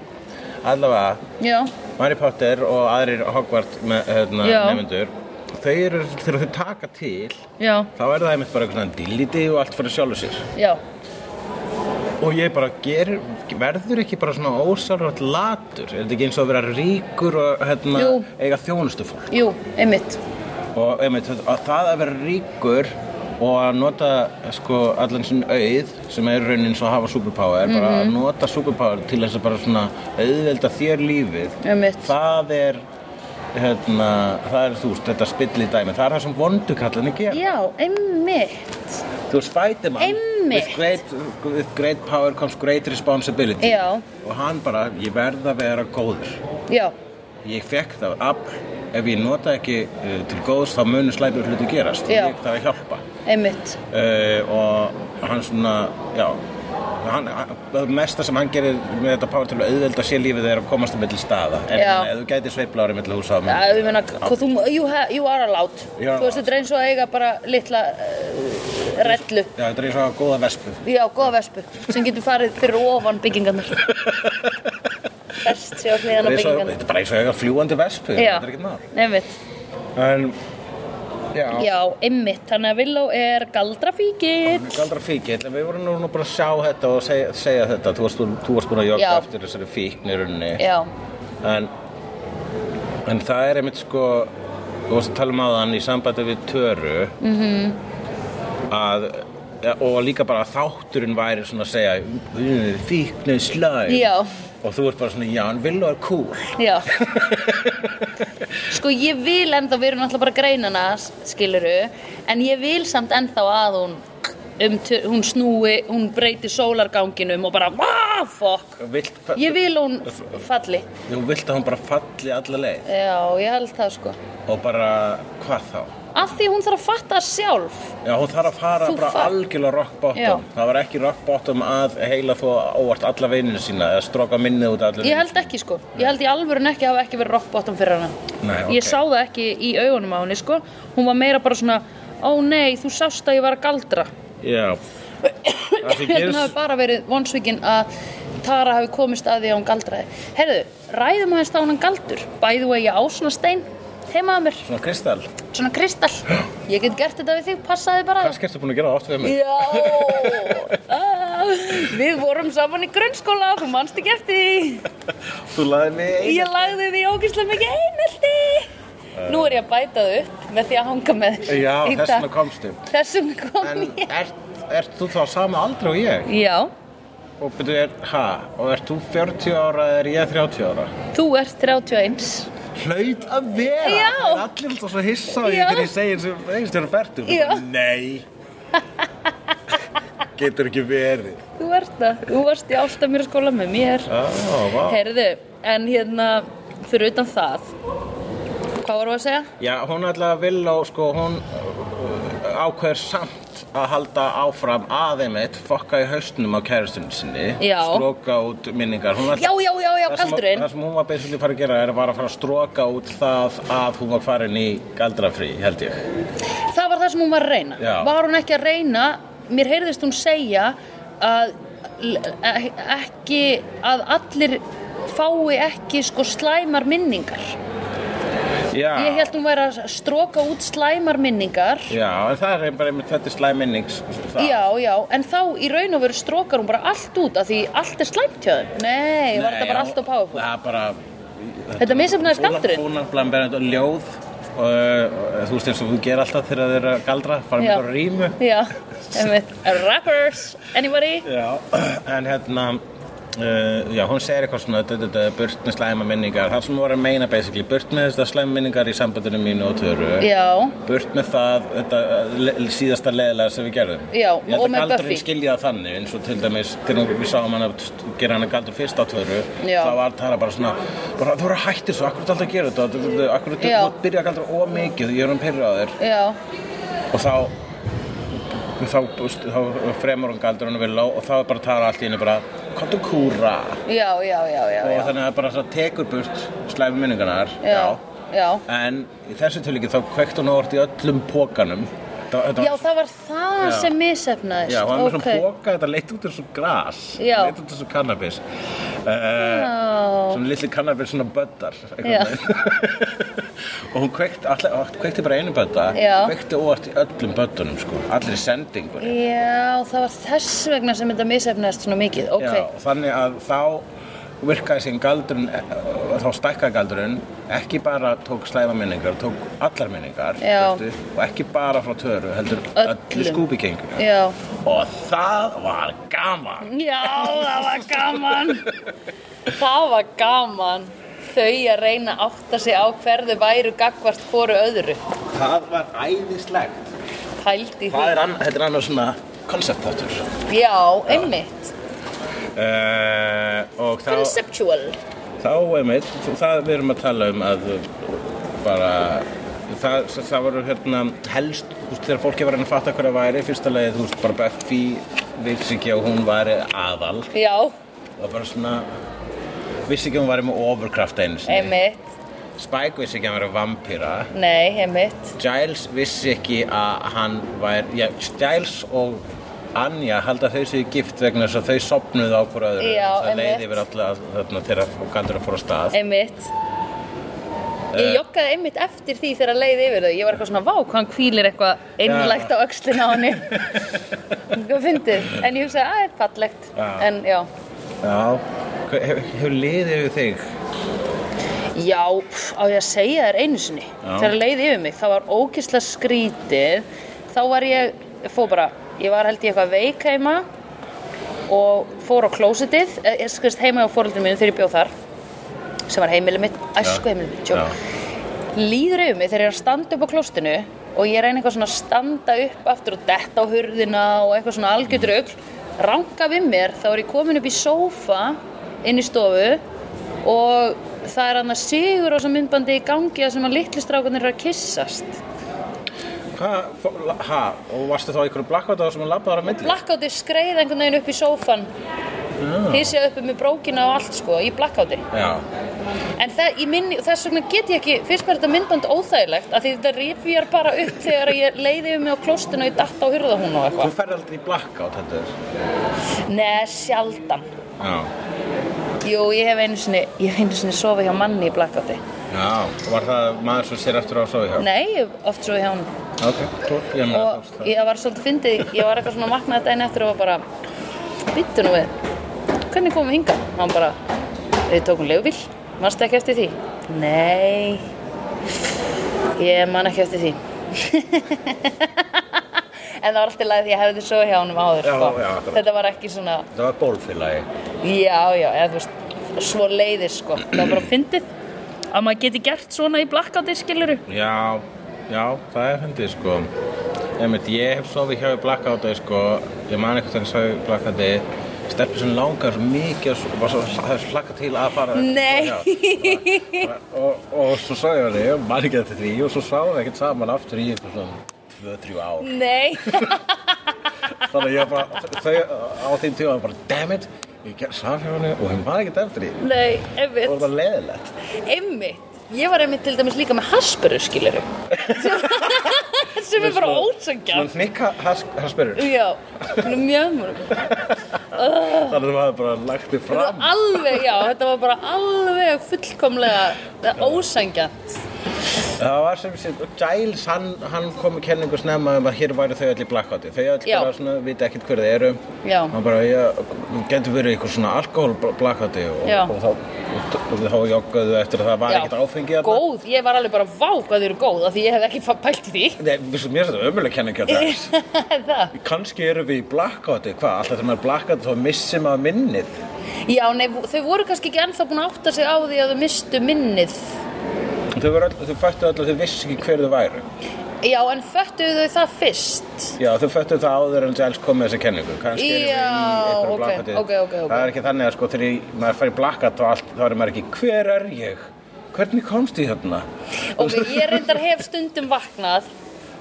allavega Já, Mary Potter og aðrir Hogwarts með, hérna, nefnendur þau eru, þegar þau taka til já, þá er það einmitt bara eitthvað svona dilliti og allt fyrir sjálfu sér. Já og ég bara ger, verður ekki bara svona ósálrætt latur er þetta ekki eins og að vera ríkur og hérna, eiga þjónustufólk Jú, einmitt og einmitt, að það að vera ríkur og að nota sko allan sinn auð sem er raunin svo að hafa superpower bara Mhm. að nota superpower til þess að bara svona auðvelda þér lífið Einmitt. það er hérna, það er þú veist, þetta spilli dæmi. Það er það sem vondukallinni gera. Já, einmitt. Þú er Spiderman. Einmitt. with great, with great power comes great responsibility. Já. og hann bara, ég verð að vera góður. Já, ég fekk það afl ef ég nota ekki uh, til góðs þá munur slæpur hluti gerast. Já. ég þarf að hjálpa. Einmitt. Uh, og hann svona já það mesta sem hann gerir með þetta power til að auðvelda sér lífið er að komast um milli staða. En Já. ef þú gæti sveifla ári milli húsa Já, ég meina, þú, you, ha, you are allowed. Are Þú veist, þetta er eins og að eiga bara litla uh, rellu. Já, þetta er eins og að góða vespu. Já, góða vespu sem getur farið fyrir ofan byggingarnar. Best sé á hliðan á byggingarnar. þetta er bara eins og að eiga fljúandi vespu Já, einmitt. En já, Já, einmitt, þannig að Villó er galdrafíkill. Galdra fíkill, en við vorum nú, bara að sjá þetta og segja, segja þetta, þú varst, þú varst búin að jogga eftir þessari fíkn í rauninni. Já, en, en það er einmitt sko þú varst að tala um áðan í sambandi við töru -hmm. að og líka bara að þátturinn væri svona að segja "Mm, fíkn er slæm Já. og þú ert bara svona, já, hann vil er cool já Sko, ég vil ennþá, við erum náttúrulega bara greinana, skiluru En ég vil samt ennþá að hún um, hún snúi, hún breyti sólarganginum og bara, fuck. Vilt, Ég vil hún falli. Þú vilt að hún bara falli alla leið Já, ég held það sko. og bara, hvað þá? Af því hún þarf að fatta sjálf. Já, hún þarf að fara Þú bara fa- algjörlega rock bottom Já. Það var ekki rock bottom að heila þó óvart alla vininu sína eða stróka minnið út allir Ég held ekki sko. Ég held í alvörun ekki hafa ekki verið rock bottom fyrir hana. Nei, ok. Ég sá það ekki í augunum á henni sko. Hún var meira bara svona, ó nei, þú sást að ég var að galdra. Já Hérna hafi bara verið vonsvíkin að Tara hafi komist að því að hún galdraði. Herðu, ræðum aðeins þá hann galdur. Bæðu að ég á svona stein heima að mér, svona kristall svona kristall. Ég get gert þetta við þig, passaði bara. Hvað skemmstu búin að gera oft við mig? Já, ah, við vorum saman í grunnskóla, þú manst ekki eftir. Þú laði mig ein Ég lagði því ógeðslega mikið einelti. Nú er ég að bæta það upp með því að hanga með þér. Já, í þess dag. vegna komstu Þessum kom En ég. ert, ert þú þá sama aldri og ég? Já, Og byrju, er, ha, og ert þú 40 ára eða er ég 30 ára? þú ert 31. Hlaut að vera Já. Það er allir alltaf svo hissa á Já. þegar ég segi eins og eins og færtur Já. Nei Getur ekki verið Þú ert það, þú varst í ástamýra skóla með mér. Á, vá Herðu, en hérna, fyrir utan það, hvað vorum við að segja? Já, hún ætlaði að vilja og sko hún uh, ákveður samt að halda áfram aðeimitt fokka í haustunum á kærustunni sinni Já. stróka út minningar ætla- Já, já, já, já, galdurinn. Það sem hún var að fara að gera er að fara að stróka út það að hún var farin í galdrafrí, held ég Það var það sem hún var að reyna. Já. Var hún ekki að reyna, mér heyrðist hún segja að e- ekki, að allir fái ekki sko slæmar minningar. Já, Ég held hún væri að stróka út slæmar minningar. já en það er bara einmitt þetta er slæm minnings það. Já, já, en þá í raun og veru strókar hún bara allt út af því allt er slæmt hjá þeim. Nei, var þetta bara allt á powerful? Það er bara Þetta misheppnaðist galdurinn. Fúnarblan berend og ljóð og, og þú veist eins og þú ger alltaf þegar þeir eru að galdra fara með bara rímu Já, einmitt. Rappers, anybody? Já, en hérna uh, já, hún segir eitthvað svona dö, dö, burt með slæma minningar það sem var að meina basically, burt með þetta slæma minningar í sambandinu mínu og töru Já, burt með það, þetta uh, síðasta leðilega sem við gerðum Já, ég held að galdurinn Buffy. skilja það þannig eins og til dæmis, þegar við sáum hann að gera hann að galdur fyrst á töru Já. þá var það bara svona, bara, þú voru að hættir svo akkur er alltaf að gera þetta, akkur er Já. þú byrja að galdra ómikið, ég er um pyrra á þér já, og þá þá, þá fremur hún galdur hann vilja og þá er bara að tala allt í henni bara komdu kúra. Já, já, já, já, og þannig að bara það tekur burt slæmi minningarnar Já, já. en í þessu tilíki þá kveikt hún ávart í öllum pókanum það, þetta Já, var, það var það Já. sem misefnaðist. já, hann var með ok. svona póka þetta leitt út eins og gras Já. leitt út eins og kannabis uh, svona litli kannabis svona böddar Já. og hún kveikti, all, kveikti bara einu bödda Já. kveikti óvart í öllum böddunum sko, allir í sendingu Já, það var þess vegna sem þetta misefnaðist svona mikið. Ok, Já, þannig að þá virkaði sem galdurinn, eh, þá stækkaði galdurinn, ekki bara tók slæma minningar, tók allar minningar veistu, og ekki bara frá töru, heldur öllu skúbigenguna. já. Og það var gaman. Já, það var gaman. það var gaman. Þau að reyna að átta sig á hverðu væru gagvart hvoru öðru. Það var æðislegt. Það því. er, ann, þetta er annars svona konceptáttur. Já, einmitt. Uh, og þá, Conceptual. þá einmitt, það við erum að tala um að bara það, það voru hérna helst veist, þegar fólki var að fatta það væri fyrsta lagi, þú veist, bara Buffy vissi ekki að hún væri aðal Já, og bara svona vissi ekki að hún væri með overkraft einu sinni einmitt. Spike vissi ekki að hann væri vampíra Nei, einmitt. Giles vissi ekki að hann væri já, Giles og Anja halda þau séu gift vegna þess að þau sopnuðu á hverju öðru Já, það leiði yfir alltaf þarna þegar galdur að fóra stað Einmitt. Ég joggaði einmitt eftir því þegar að leiði yfir þau. Ég var eitthvað svona, vá, hvað hann hvílir eitthvað einlægt á öxlina á henni. Hvað fyndið? En ég hugsaði, að, er fallegt. Já. En já. Já, hefur hef liðið yfir þig? Já, pff, á ég að segja þér einu sinni. Já. Þegar að leiði yfir mig, það var ógislega skrítið. Þá var ég, fór bara, ég var held ég eitthvað veik heima og fór á klósitið, eh, ég skrifst heima á fóröldinu mínu þegar ég bjóð þar, sem var heimilið mitt, æsku heimilið mitt, tjók. líður yfir mig þegar ég er að standa upp á klóstinu og ég reyni eitthvað svona að standa upp aftur og detta á hurðina og eitthvað svona algjörður öll ranka við mér, þá er ég komin upp í sófa inn í stofu og það er hann að sigur á þessum myndbandi í gangi að sem að litlu strákarnir eru að kyssast Ha, og varstu þá einhverju blackouta sem að labbaður á milli? Blackouti skreið einhvern veginn upp í sófan hýsja uppi með brókina og allt sko í blackouti. Já, en það, þess vegna get ég ekki fyrst mér þetta myndband óþægilegt að því þetta rifjar bara upp þegar ég leiði um mig á klostinu og ég datt á hurðahún og þú eitthvað ferð aldrei í blackout er Nei, sjaldan. Já, Jú, ég hef einu sinni, ég hef einu sinni sofið hjá manni í blackouti já, var það maður sem sér eftir á að sofa hjá? Nei, ég hef oft sofið hjá hann Ok, cool, ég með og það ég var svolítið fyndið, ég var eitthvað svona vaknaði daginn eftir og var bara byttu nú við, hvernig komum við hingað? Hann bara, við tókum leigubíl mannstu ekki eftir því? Nei ég man ekki eftir því en það var alltaf leið því ég hefði svo hjá honum áður Já, sko. já, þetta var ekki svona Það var bólfélagi já, já, eða veist svo leiðir sko, það var bara fyndið að maður geti gert svona í blackouti skiluru Já, já, það er hendið sko Einmitt, ég hef sofið hjá í blackouti sko Ég man eitthvað þegar ég sofið í blackouti Steppi sem langar svo mikið og var svo, það hlakka til að fara Nei. Já. og, og svo sá ég hann ég man ekki eftir því og svo sáum við ekkert saman aftur í eitthvað svona 2-3 ár. Nei, þannig að ég bara þau á þeim tíma bara damn it ég ger samfélaginu og ég man ekkert eftir því. Nei, einmitt. Það var leðilegt Einmitt, ég var einmitt til dæmis líka með hasperu skiluru sem er bara ósangjarn Svona hnikka hasperur. Já, svona mjög þannig að það var bara lagt þið fram. Alveg, já, þetta var bara alveg fullkomlega ósangjarn Það var sem sé, Giles, hann, hann kom með kenningu snemma um að hér væri þau í blackouti. Þau Já. bara svona, vita ekkert hver þau eru. Já. Hann bara, ég getur verið eitthvað svona alkohol blackouti og, Já. og, þá, og, og þá joggaðu eftir að það var ekkert áfengi þarna. Góð, ég var alveg bara vá hvað þau eru góð af því ég hef ekki pælt í því Nei, vissu, mér þetta ömuleg kenninga þess. Það Kanski eru við í blackouti, hvað? Alltaf þegar maður er blackouti þá missir maður minnið. Já, nei, þau voru kannski ekki ennþá búin að átta sig á því að þau mistu minnið Þau, öll, þau fættu öll að þau vissi ekki hver þau væru. Já, en föttuðu þau það fyrst Já, þau fættu það áður en Giles kom með þessa kenningu. Kannski erum við í Já, einhverju ok, blackouti. ok, ok, ok. Það er ekki þannig að sko þegar maður fær í blackout og allt, þá er maður ekki, hver er ég? Hvernig komst ég þarna? Ok, ég reyndar hef stundum vaknað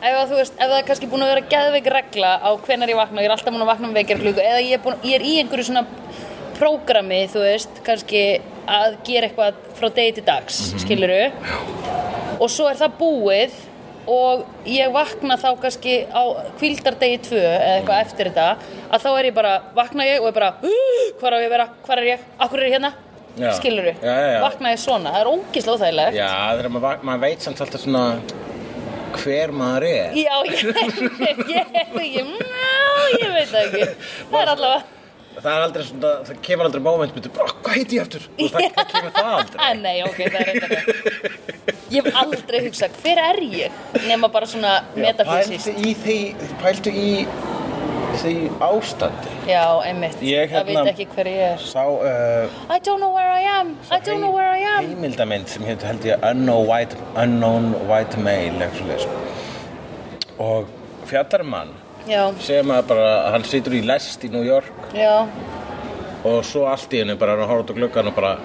ef, það er kannski búin að vera geðveik regla á hvenar ég vakna, ég er alltaf búin að vakna með vekjar klukku eða ég er, búin, ég er í einhverju svona prógrami, þú veist, kannski að gera eitthvað frá degi til dags, mm og svo er það búið og ég vakna þá kannski á kvildardegi tvö eða eitthvað eftir þetta að þá er ég bara, vakna ég og er bara "Uh, hvar á ég að vera, hvar er ég, akkur er ég hérna? Skiluru, vakna ég svona? Það er ógislega óþægilegt. Já, þegar maður, vak- maður veit samt alltaf svona hver maður er. Já, ég, ég, ég, ég veit það ekki. Það er allavega Það er aldrei svona, það kemur aldrei moment, betur, bara, hvað heiti ég aftur? Og það, það kemur það aldrei. Ah, Nei, ok, það er eitthvað Ég hef aldrei hugsað, hver er ég? Nema bara svona metafysist Pæltu í því, pæltu í því ástandi. Já, einmitt, Ég, það hérna- veit ekki hver ég er Sá uh, I don't know where I am, I don't know where I am heimildamynd sem heitir held ég Unknown White, Unknown White Male og fjallar um Já, sem að bara, hann situr í lest í New York. Já, og svo allt í henni bara hann horfa út á gluggan og bara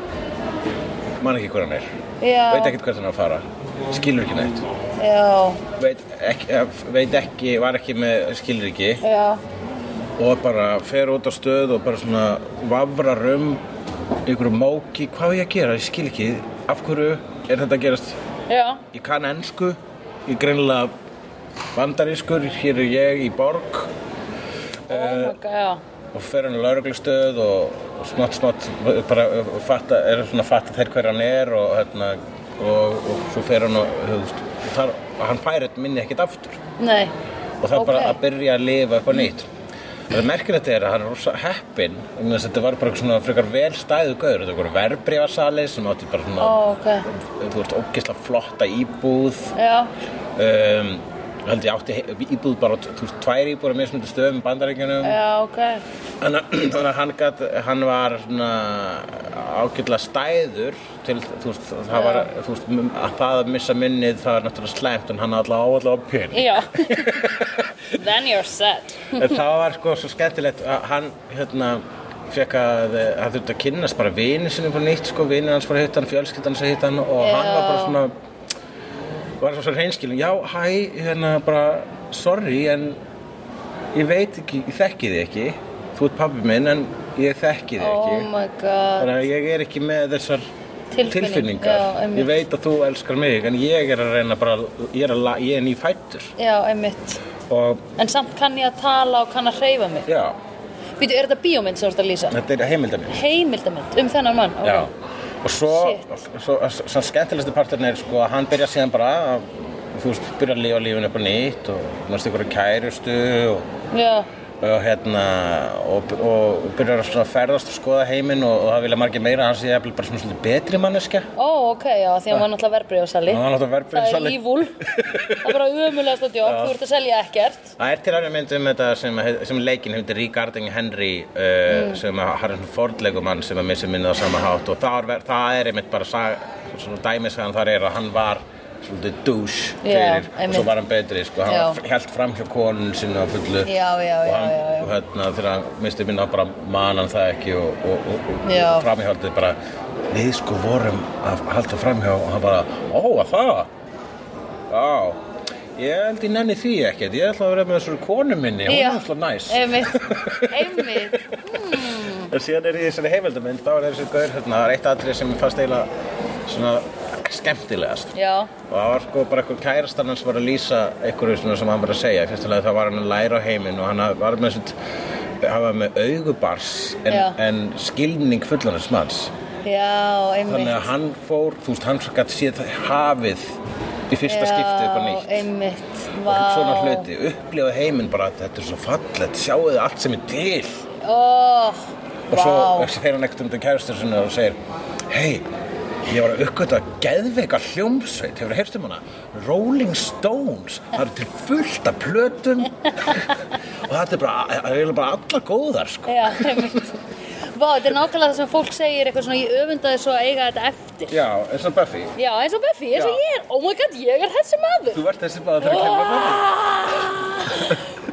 man ekki hver hann er. Já. Veit ekkert hvert hann er að fara. Skilur ekki Já, veit ekki, eh, veit ekki var ekki með skilur ekki já, og bara fer út á stöð og bara svona vafrar um ykkur móki, hvað er ég að gera, ég skil ekki. Af hverju er þetta að gerast? Já. Ég kann ensku ég greinilega bandarískur hér er ég í borg. Oh já og fer hann á lauruglustöð og, og smátt smátt bara uh, fatta, er svona fatta þeir hver hann er og, hérna, og, og svo fer hann og þú veist, þar, hann fær þetta minni ekkert aftur. Nei, og það er bara Ok. að byrja að lifa á nýtt. Það er merkilegt er að hann er rosa að þetta var bara svona frekar vel stæðu gauður þetta voru verbreyfasali sem átti bara svona ó, ok. þú veist ógislega flotta íbúð. Já, um, held ég átti íbúð bara, tvær íbúður með mismunandi stöðum í bandaríkjunum Já, ok. Þannig að- hann, gat, hann var svona ágætlega stæður til, þú veist, það var, þú veist, að það að missa minnið það er náttúrulega slæmt en hann alltaf áallega pening. Já. Then you're set. Það var sko svo skemmtilegt að hann, hérna, fekk að, að þurfti að kynnast bara vini sinni på nýtt, sko, vini hans fór að hitta hann, fjölskyldan hans að hitta hann og hann var bara Já. svona, var svo reynskilin, já, hæ, hérna, bara, sorry, en ég veit ekki, ég þekki þig ekki, þú ert pabbi minn, en ég þekki þig ekki. Oh my god. Þannig að ég er ekki með þessar Tilfinning, tilfinningar. já, ég veit að þú elskar mig, en ég er að reyna bara, ég er, að, la- ég er nýfættur. Já, einmitt. Og, En samt kann ég að tala og kann að hreyfa mig. já, Býtu, er þetta bíómynd sem þú ert að lýsa? þetta er heimildaminn. Heimildamynd um þennan mann? ok. Og svo, svo, skemmtilegstu parturinn er sko að hann byrja síðan bara að, þú veist, byrja að lifa lífinu upp á nýtt og náttúrulega ykkur kærustu og, Já, og hérna og, og byrjar að ferðast og skoða heiminn og, og það vilja margir meira hann sé jafnvel bara svona svolítið betri manneskja ó, ok, já, því að hann var náttúrulega. Hann var náttúrulega verðbréfasali. Það er ívúl. það er bara umulegast að djók, þú ert að selja ekkert. Það er til aðra mynd um þetta sem, sem leikin hefði Regarding Henry uh, sem að har einn fordlegumann sem að missi minnið á sama hátt og það er, það er einmitt bara sag, svona dæmisagan þar er að hann var svolítið douche Já, fyrir og einmitt. svo var hann betri sko, hann Já. held fram hjá konun sinni á fullu Já, já, og já, hann, já, já. og hérna þegar hann misti minna bara man hann það ekki og, og, og, og Já. framhjaldið bara við sko vorum að halda framhjá og hann bara, ó að það Já, ég held ég nenni því ekkert, ég ætla að vera með þessari konu minni, hún er alltaf næs. Einmitt, einmitt. En síðan er í þessari heimildamind, þá er þessi gaur, hérna, það er eitt atrið sem ég fannst eiginlega svona skemmtilegast. Já, Og það var sko bara eitthvað kærastan hans var að lýsa svona sem hann var að segja. Fyrst alveg það var hann að læra á heiminn og hann var með með augubars en, Já. en skilning fullanars manns. já, Þannig einmitt. að hann fór, þú veist, hann gætt séð hafið í fyrsta skiptið upp á nýtt. Já, einmitt. Vá. og svona hluti, upplifa heiminn bara þetta er svo fallegt, sjáu þið allt sem er til Ó, og svo vá. þegar hann ekkert um til kærastur sinni og segir hei, ég var að uppgöta geðveika hljómsveit, hefur heyrst um hana Rolling Stones, það eru til fullt af plötum og þetta er bara, er bara allar góðar sko. Já. Vá, þetta er nákvæmlega það sem fólk segir eitthvað svona, ég öfundaði svo að eiga þetta eftir. já, eins og Buffy Já, eins og Buffy, eins og ég er. Oh my god, ég er þessi maður. þú ert þessi bara þegar kemur að Buffy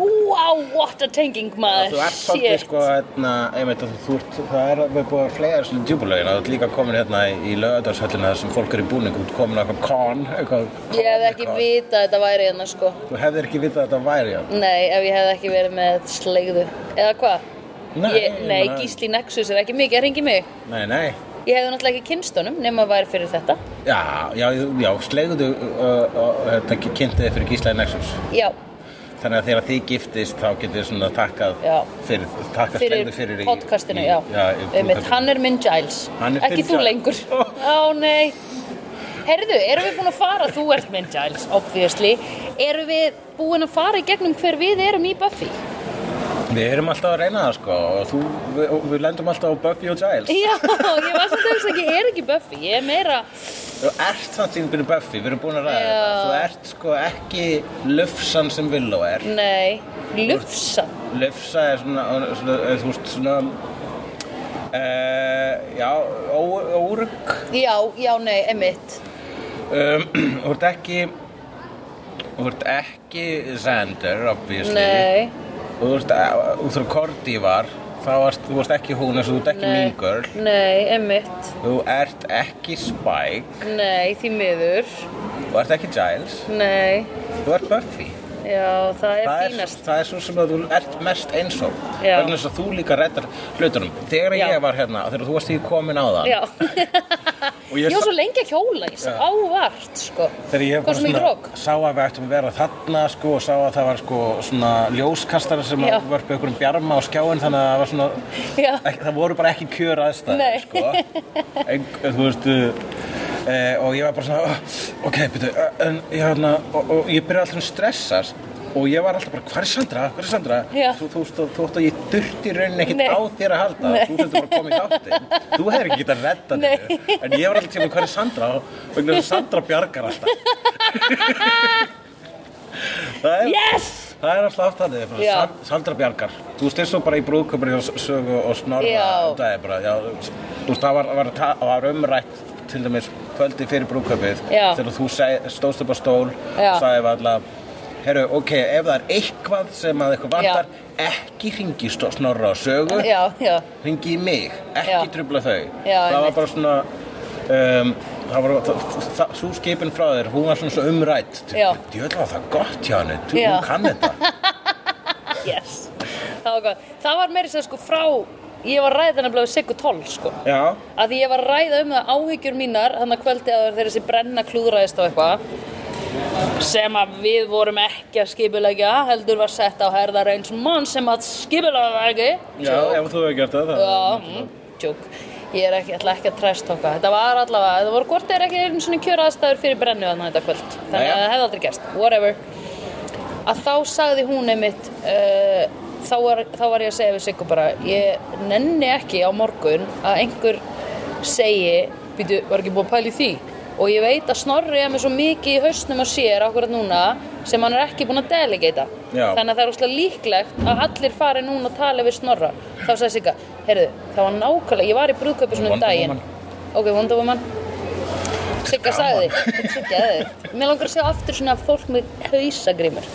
Wow, what a tenging maður. Þú ert svolítið sko, hérna, einmitt, þú ert, það er við búið að flega svona djúbulögin að þú ert líka komin hérna í, lögadalshöllina þar sem fólk er í búning, þú ert komin á eitthvað eitthvað Ég hefði ekki vitað að þetta væri hérna sko. Þú hefðir ekki vitað að þetta væri hann. Nei, ef ég hefði ekki verið með slegðu. Eða hvað? Nei, ég, nei meina- Gísli Nexus er ekki mikið að ringi mig. Nei, nei. Ég hefði náttúrulega ekki kynst honum nema að væri fyrir þetta. Já, já, já, slegðu uh, uh, þetta kynntið þið fyrir Gíslaði Nexus. Já, Þannig að þegar þið giftist þá getið þið svona takkað Já. fyrir, takkað fyrir, fyrir í... podcastinu, í, já. já Einmitt, podcastinu. hann er minn Giles. Er ekki þú Giles. lengur. Ó, nei. Herðu, erum við búin að fara, þú ert minn Giles, obviously. Erum við búin að fara í gegnum hver við erum í Buffy? Við erum alltaf að reyna það sko og þú, við, við lendum alltaf á Buffy og Giles. Já, ég var samt að hugsa ekki, ég er ekki Buffy, ég er meira, Þú ert samt síðan byrjum Buffy, við erum búin að ræða þetta. Þú ert sko ekki Lufsan sem Willow er. nei, lufsa. Lufsa er svona, svona eh, þú veist, svona, uh, já, ó- órugg. Já, já, nei, emitt. Um, þú ert ekki, þú ert ekki Xander, obviously. Nei, Þú ert, eh, þú ert Cordy var, þá varst, þú varst ekki hún, þú ert ekki nei, Mean Girl. nei, emitt. Þú ert ekki Spike, Nei, því miður. þú ert ekki Giles, Nei, þú ert Buffy. já, það er fínast. það er svo sem að þú ert mest eins og vegna þess að þú líka reddar hlutunum þegar Já. ég var hérna, þegar þú varst í komin á það Já, og ég ég, var svo lengi að hjóla, ég sá ávart, sko. þegar ég Hvað bara rók? sá að við ættum að vera þarna sko, og sá að það var sko svona ljóskastara sem Já. vörpu ykkur um bjarma á skjáin þannig að það var svona ekki, það voru bara ekki kjör aðstæður Nei. sko. en, þú veist uh, og ég var bara svona ok, uh, en ég, hérna, og, og ég byrja alltaf að stressast og ég var alltaf bara, hvað er Sandra, hvað er Sandra þú, þú, þú, þú, þú, ég þurfti í rauninni ekkert á þér að halda Nei. þú þurfti bara að koma í þáttin þú hefur ekki getað redda Nei. þér en ég var alltaf tíma, hvað er Sandra og vegna þess að Sandra bjargar alltaf Það er, Yes! það er alltaf Já. Sand, Sandra Bjargar. Þú eins og bara í brúðköpur hjá Sögu og Snorra. Já. Það er bara, já, þú veist, það var, var, var umrætt til dæmis kvöldi fyrir brúðköpið. Þegar þú stóðst upp á stól, Já. sagði alla, herru, ok, ef það er eitthvað sem að eitthvað vantar, ekki hringi Snorra og Sögu. Já, já, ringi í mig, ekki Já. trubla þau Já, það var bara svona um, það var, það, það, svo skipin frá þér hún var svona svo umrætt Já. djöðl var það gott hjá henni, þú Já. hún kann þetta yes. Það var gott. Það var meiri sér sko frá, ég var ræðið nefnilega við Siggu 12 sko. já, að ég var að ræða um það áhyggjur mínar þannig að kvöldi að þegar þessi brenna klúðræðist á eitthvað sem að við vorum ekki að skipulegja heldur var sett á herðar eins mann sem að skipulega það ekki. Já, ef þú hefur gert það, það Já, mm, tjók Ég er ekki, ætla ekki að træst okkar. Þetta var allavega, þetta voru hvort er ekki einu svona kjöra aðstæður fyrir brennu þarna þetta kvöld. Þannig að það hefði aldrei gerst, whatever. Að þá sagði hún einmitt uh, þá, var, þá var ég að segja við Siggu bara Ég nenni ekki á morgun að einhver segi Býtu, var ekki búið að pæla í því Og ég veit að Snorri er með svo mikið í hausnum á sér akkurat núna sem hann er ekki búinn að delegata Já. Þannig að það er úrslega líklegt að allir fari núna að tala við Snorra. Þá sagði Sigga, heyrðu, það var nákvæmlega, ég var í brúðköpi svona um daginn. Ok, Wonder Woman. Sigga sagði, svo geðið Mér langar að sjá aftur svona fólk með hausagrimur.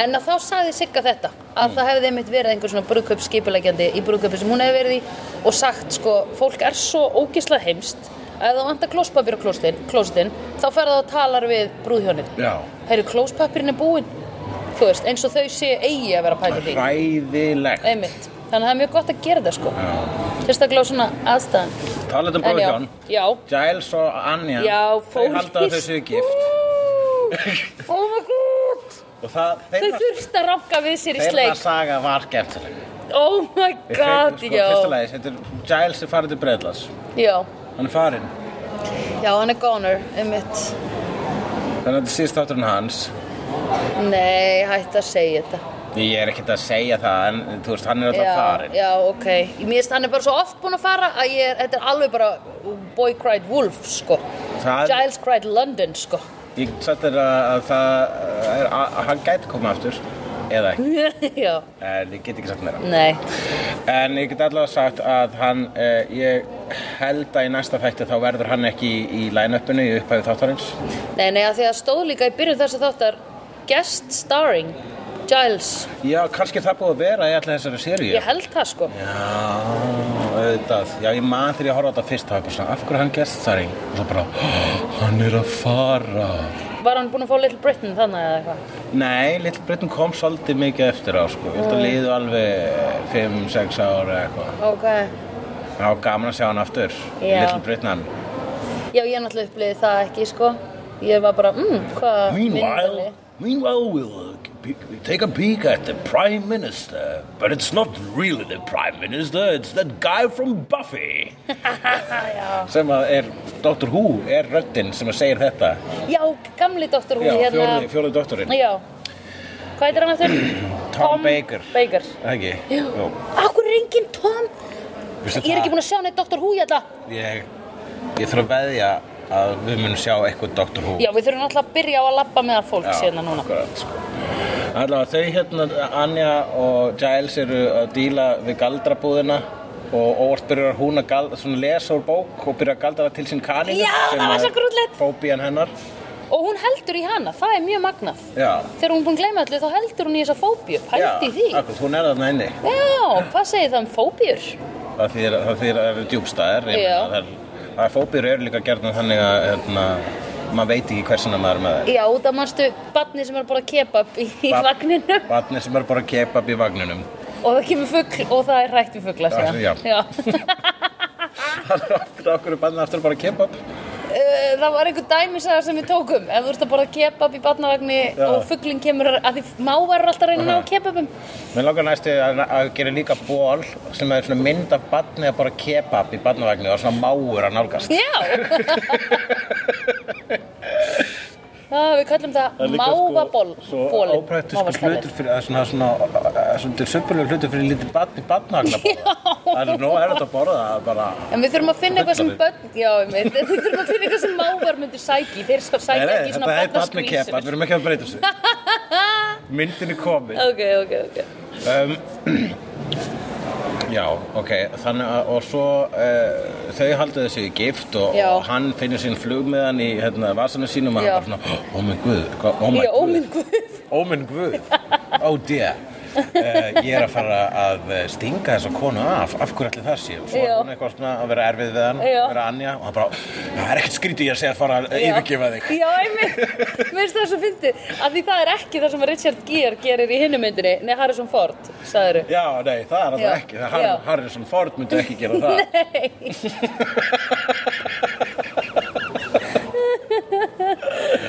En að þá sagði Sigga þetta að það hefði einmitt verið einhver svona brúðkaup skipulegjandi í brúðkaupi sem hún hefði verið í og sagt sko, fólk er svo ógislega heimst að ef það vantar klóspapir á klósitin þá ferða það og talar við brúðhjónin. Heyrðu, klóspapirinn er búinn. Þú veist, eins og þau sé eigi að vera því. Hræðilegt. Einmitt, þannig að það er mjög gott að gera það sko. Sérstaklega á svona aðstæðan talað um brúðhjón. Giles og Anja já, þau halda að þau séu gift. Oh my god! Það, Þau þeirra, þurft að ranka við sér í þeirra sleik. saga var skemmtileg. Oh my god, sko, já. þetta er Giles er farið til Breitlands Já, hann er farinn. Já, hann er goner, einmitt. Þannig að þetta síðst þátturinn hans. Nei, hætti að segja þetta. Ég er ekkert að segja það, en þú veist, hann er alltaf farin. já, ok. Mér finnst hann er bara svo oft búinn að fara að ég er, þetta er alveg bara Boy cried wolf, sko. Það- Giles cried London, sko. Ég satt þér að, að það er, að, að hann gæti koma aftur, eða ekki, Já, en ég get ekki sagt meira. nei En ég get allavega sagt að hann, eh, ég held að í næsta þætti þá verður hann ekki í, í line-upinu í upphæðu þáttarins. Nei, nei, að því að stóð líka í byrjun þess að þáttar Guest starring Giles Já, kannski er það búið að vera í allir þessari seríu. Ég held það, sko Já, auðvitað. Já, ég man þegar ég horfði á þetta fyrst, þá ég bara svona, af hverju er hann geststarring? Og svo bara, "Oh, hann er að fara. Var hann búinn að fá Little Britain þannig eða eitthvað? Nei, Little Britain kom svolítið mikið eftir á sko. Ég held að liðu alveg 5-6 ára eitthvað. Ok Það var gaman að sjá hann aftur. Já. Little Britain. Já, ég náttúrulega upplýði það ekki, sko Ég var bara, mm, hvað Meanwhile, meanwhile we'll take a peek at the Prime Minister. But it's not really the Prime Minister, it's that guy from Buffy. sem að er, Dr. Who er röddinn sem að segir þetta. Já, gamli doktor hún Já, hérna fjóruði, fjóruði doktorinn. Já Hvað heitir hann eftir? Tom Baker. Baker Ekki? Já. Akkur er enginn Tom? Veistu Ég er ekki það? búin að sjá neitt Dr. Who hérna Ég, ég þarf að veðja að við munum sjá eitthvað Dr. Who. Já, við þurfum alltaf að byrja á að labba meðal fólks hérna núna akkurat, sko. Allavega þau hérna, Anja og Giles eru að díla við galdrabúðina og óvart byrjar hún að lesa úr bók og byrjar að galdra til sín kaninu Já, það var svo grútlegt. Fóbían hennar Og hún heldur í hana, það er mjög magnað Já, Þegar hún er búin að gleyma öllu þá heldur hún í þessa fóbíu Pældi í því akkurat, hún er þarna inni Já, hvað segir það um fóbíur? Það þýðir að það eru djúbstæðir ég Já. meina, það er- Það er fóbíur eru líka gerðan þannig að hérna, maður veit ekki hversuna maður er með þær. Já, það manstu barni sem er bara kebab í, í Barn- vagninu Barnir sem er bara kebab í vagninum. Og það kemur fugl og það er hrætt við já. Það er aftur okkur barnið aftur bara kebab Eh, það var einhver dæmisaga sem við tókum ef þú ert að borða kebab í barnavagni Já. og fuglinn kemur að því mávar er alltaf að reyna að ná kebabum Mér langar næstu að, að gera líka ból sem er mynd af barni að bara kebab í barnavagnu og svona máur að nálgast. Já ah, við kallum það Það er líka, sko, mávaból Svo hlutur fyrir, það er svona, svona, svona söpulegu hlutur fyrir lítið barn í barnagna Það er nóg erfitt að borða það bara En við þurfum að finna eitthvað sem börn, já, við þurfum að finna eitthvað sem mávar myndir sæki, þeir Nei, sækja nei, ekki svona þetta er barn með barnaskvísur. kepa, við erum ekki að breyta þessu. Myndin er komin. Ok, ok, ok. um, Já, ok, þannig að, og svo uh, þau haldiðu sig í gift og, og hann finnur sín flugmiðan í hérna, vasanum sínum og hann bara svona, oh my guð, hvað- oh Já, guð. óminn. Oh guð, oh dear Ég er að fara að eh, stinga þessa konu af, af hverju allir það sé? Og svo er hún eitthvað svona að vera erfið við hann Já. vera Anja og hann bara, það er ekkert skrítið ég að segja að fara að yfirgefa þig. Já, mér finnst það svo fyndið, af því það er ekki það sem Richard Gere gerir í hinnu myndinni, nei, Harrison Ford, sagður Já, nei, það er alltaf ekki. Það. Har Harrison Ford myndi ekki gera það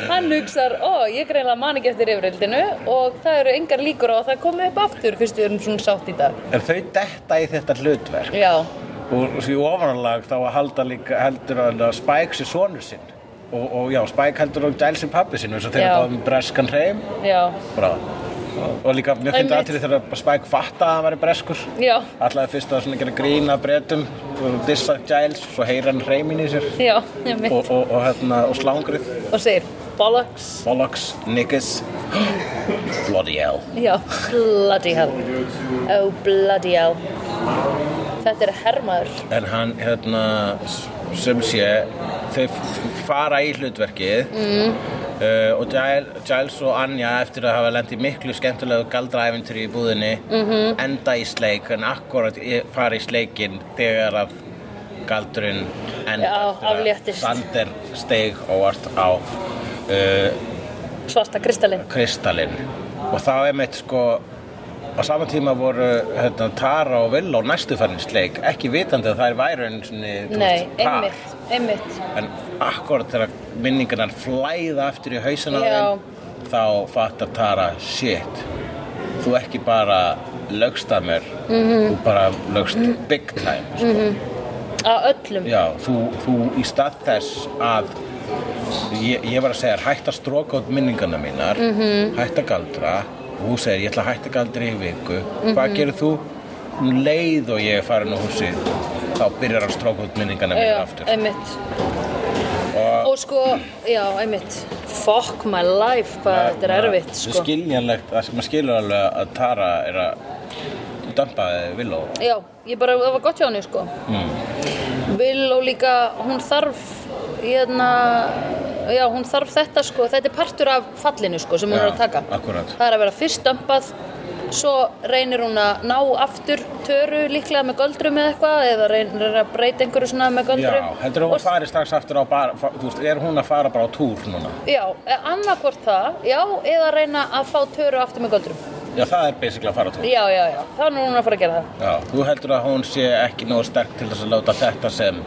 Hann hugsar, ó, ég greinlega man ekki eftir yfirreildinu og það eru engar líkur á að það komi upp aftur fyrst við erum svona sátt í dag. En þau detta í þetta hlutverk. Já, og því ofanlag þá að halda líka heldur að Spike sé sonur sinn. Og, og já, Spike heldur Giles sem pappi sinn þess að þeir eru báðum breskan hreim. Já, bara og líka, finnst Einmitt. aðtrið þegar Spike fatta að hann væri breskur Allaði fyrst að svona gera grína bretum og dissa Giles, svo heyra hann hreimin í sér já, og, og, og, hérna, og slangrið Og segir, bollocks, Bollocks, niggas Bloody hell já, bloody hell. Oh, bloody hell. Þetta er hermaður. En hann, hérna, sem sé, þau fara í hlutverkið mm. Uh, og Giles, og Anja eftir að hafa lent í miklu skemmtilegu galdraæventri í búðinni -hmm. enda í sleik en akkurat fara í sleikinn þegar að galdurinn enda afléttist. Sander steig óvart á uh, Svarta kristallinn og þá er meitt sko á sama tíma voru hérna, Tara og Villó næstu farin í sleik ekki vitandi að það er þú Nei, einmitt, einmitt. en akkurat þegar minningarnar flæða aftur í hausina á þeim þá fattar Tara shit þú ekki bara lögst að mér Mhm. þú bara lögst big time sko. Að öllum. Já, þú, þú í stað þess að ég, ég var að segja hætt að stróka út minningarna mínar Mhm. hætt að galdra og hún segir ég ætla að hætta að galdra í viku Mhm. hvað gerir þú? Um leið og ég er farin á húsi þá byrjar að stróka út minningarna mínar Já, aftur einmitt. og Og sko, já, einmitt. Fuck my life, hvað þetta er erfitt, það er sko. skiljanlegt að maður skilur alveg að Tara er að dömpa Villó Já, ég bara, það var gott hjá henni, sko. mm. Vil og líka, hún þarf, hérna, já, hún þarf þetta, sko. Þetta er partur af fallinu, sko, sem hún er að taka. akkurat Það er að vera fyrst dömpað, svo reynir hún að ná aftur töru líklega með göldrum eða eitthvað, eða reynir að breyta einhverju svona með Já, göldrum. heldur hún að fari strax aftur á bara, þú veist, er hún að fara bara á túr núna? Já, annarkvort það, já, eða reyna að fá töru aftur með göldrum. Já, það er basically að fara á túr. Já, já, já, þá er hún að fara að gera það. Já, þú heldur að hún sé ekki nógu sterk til þess að láta þetta sem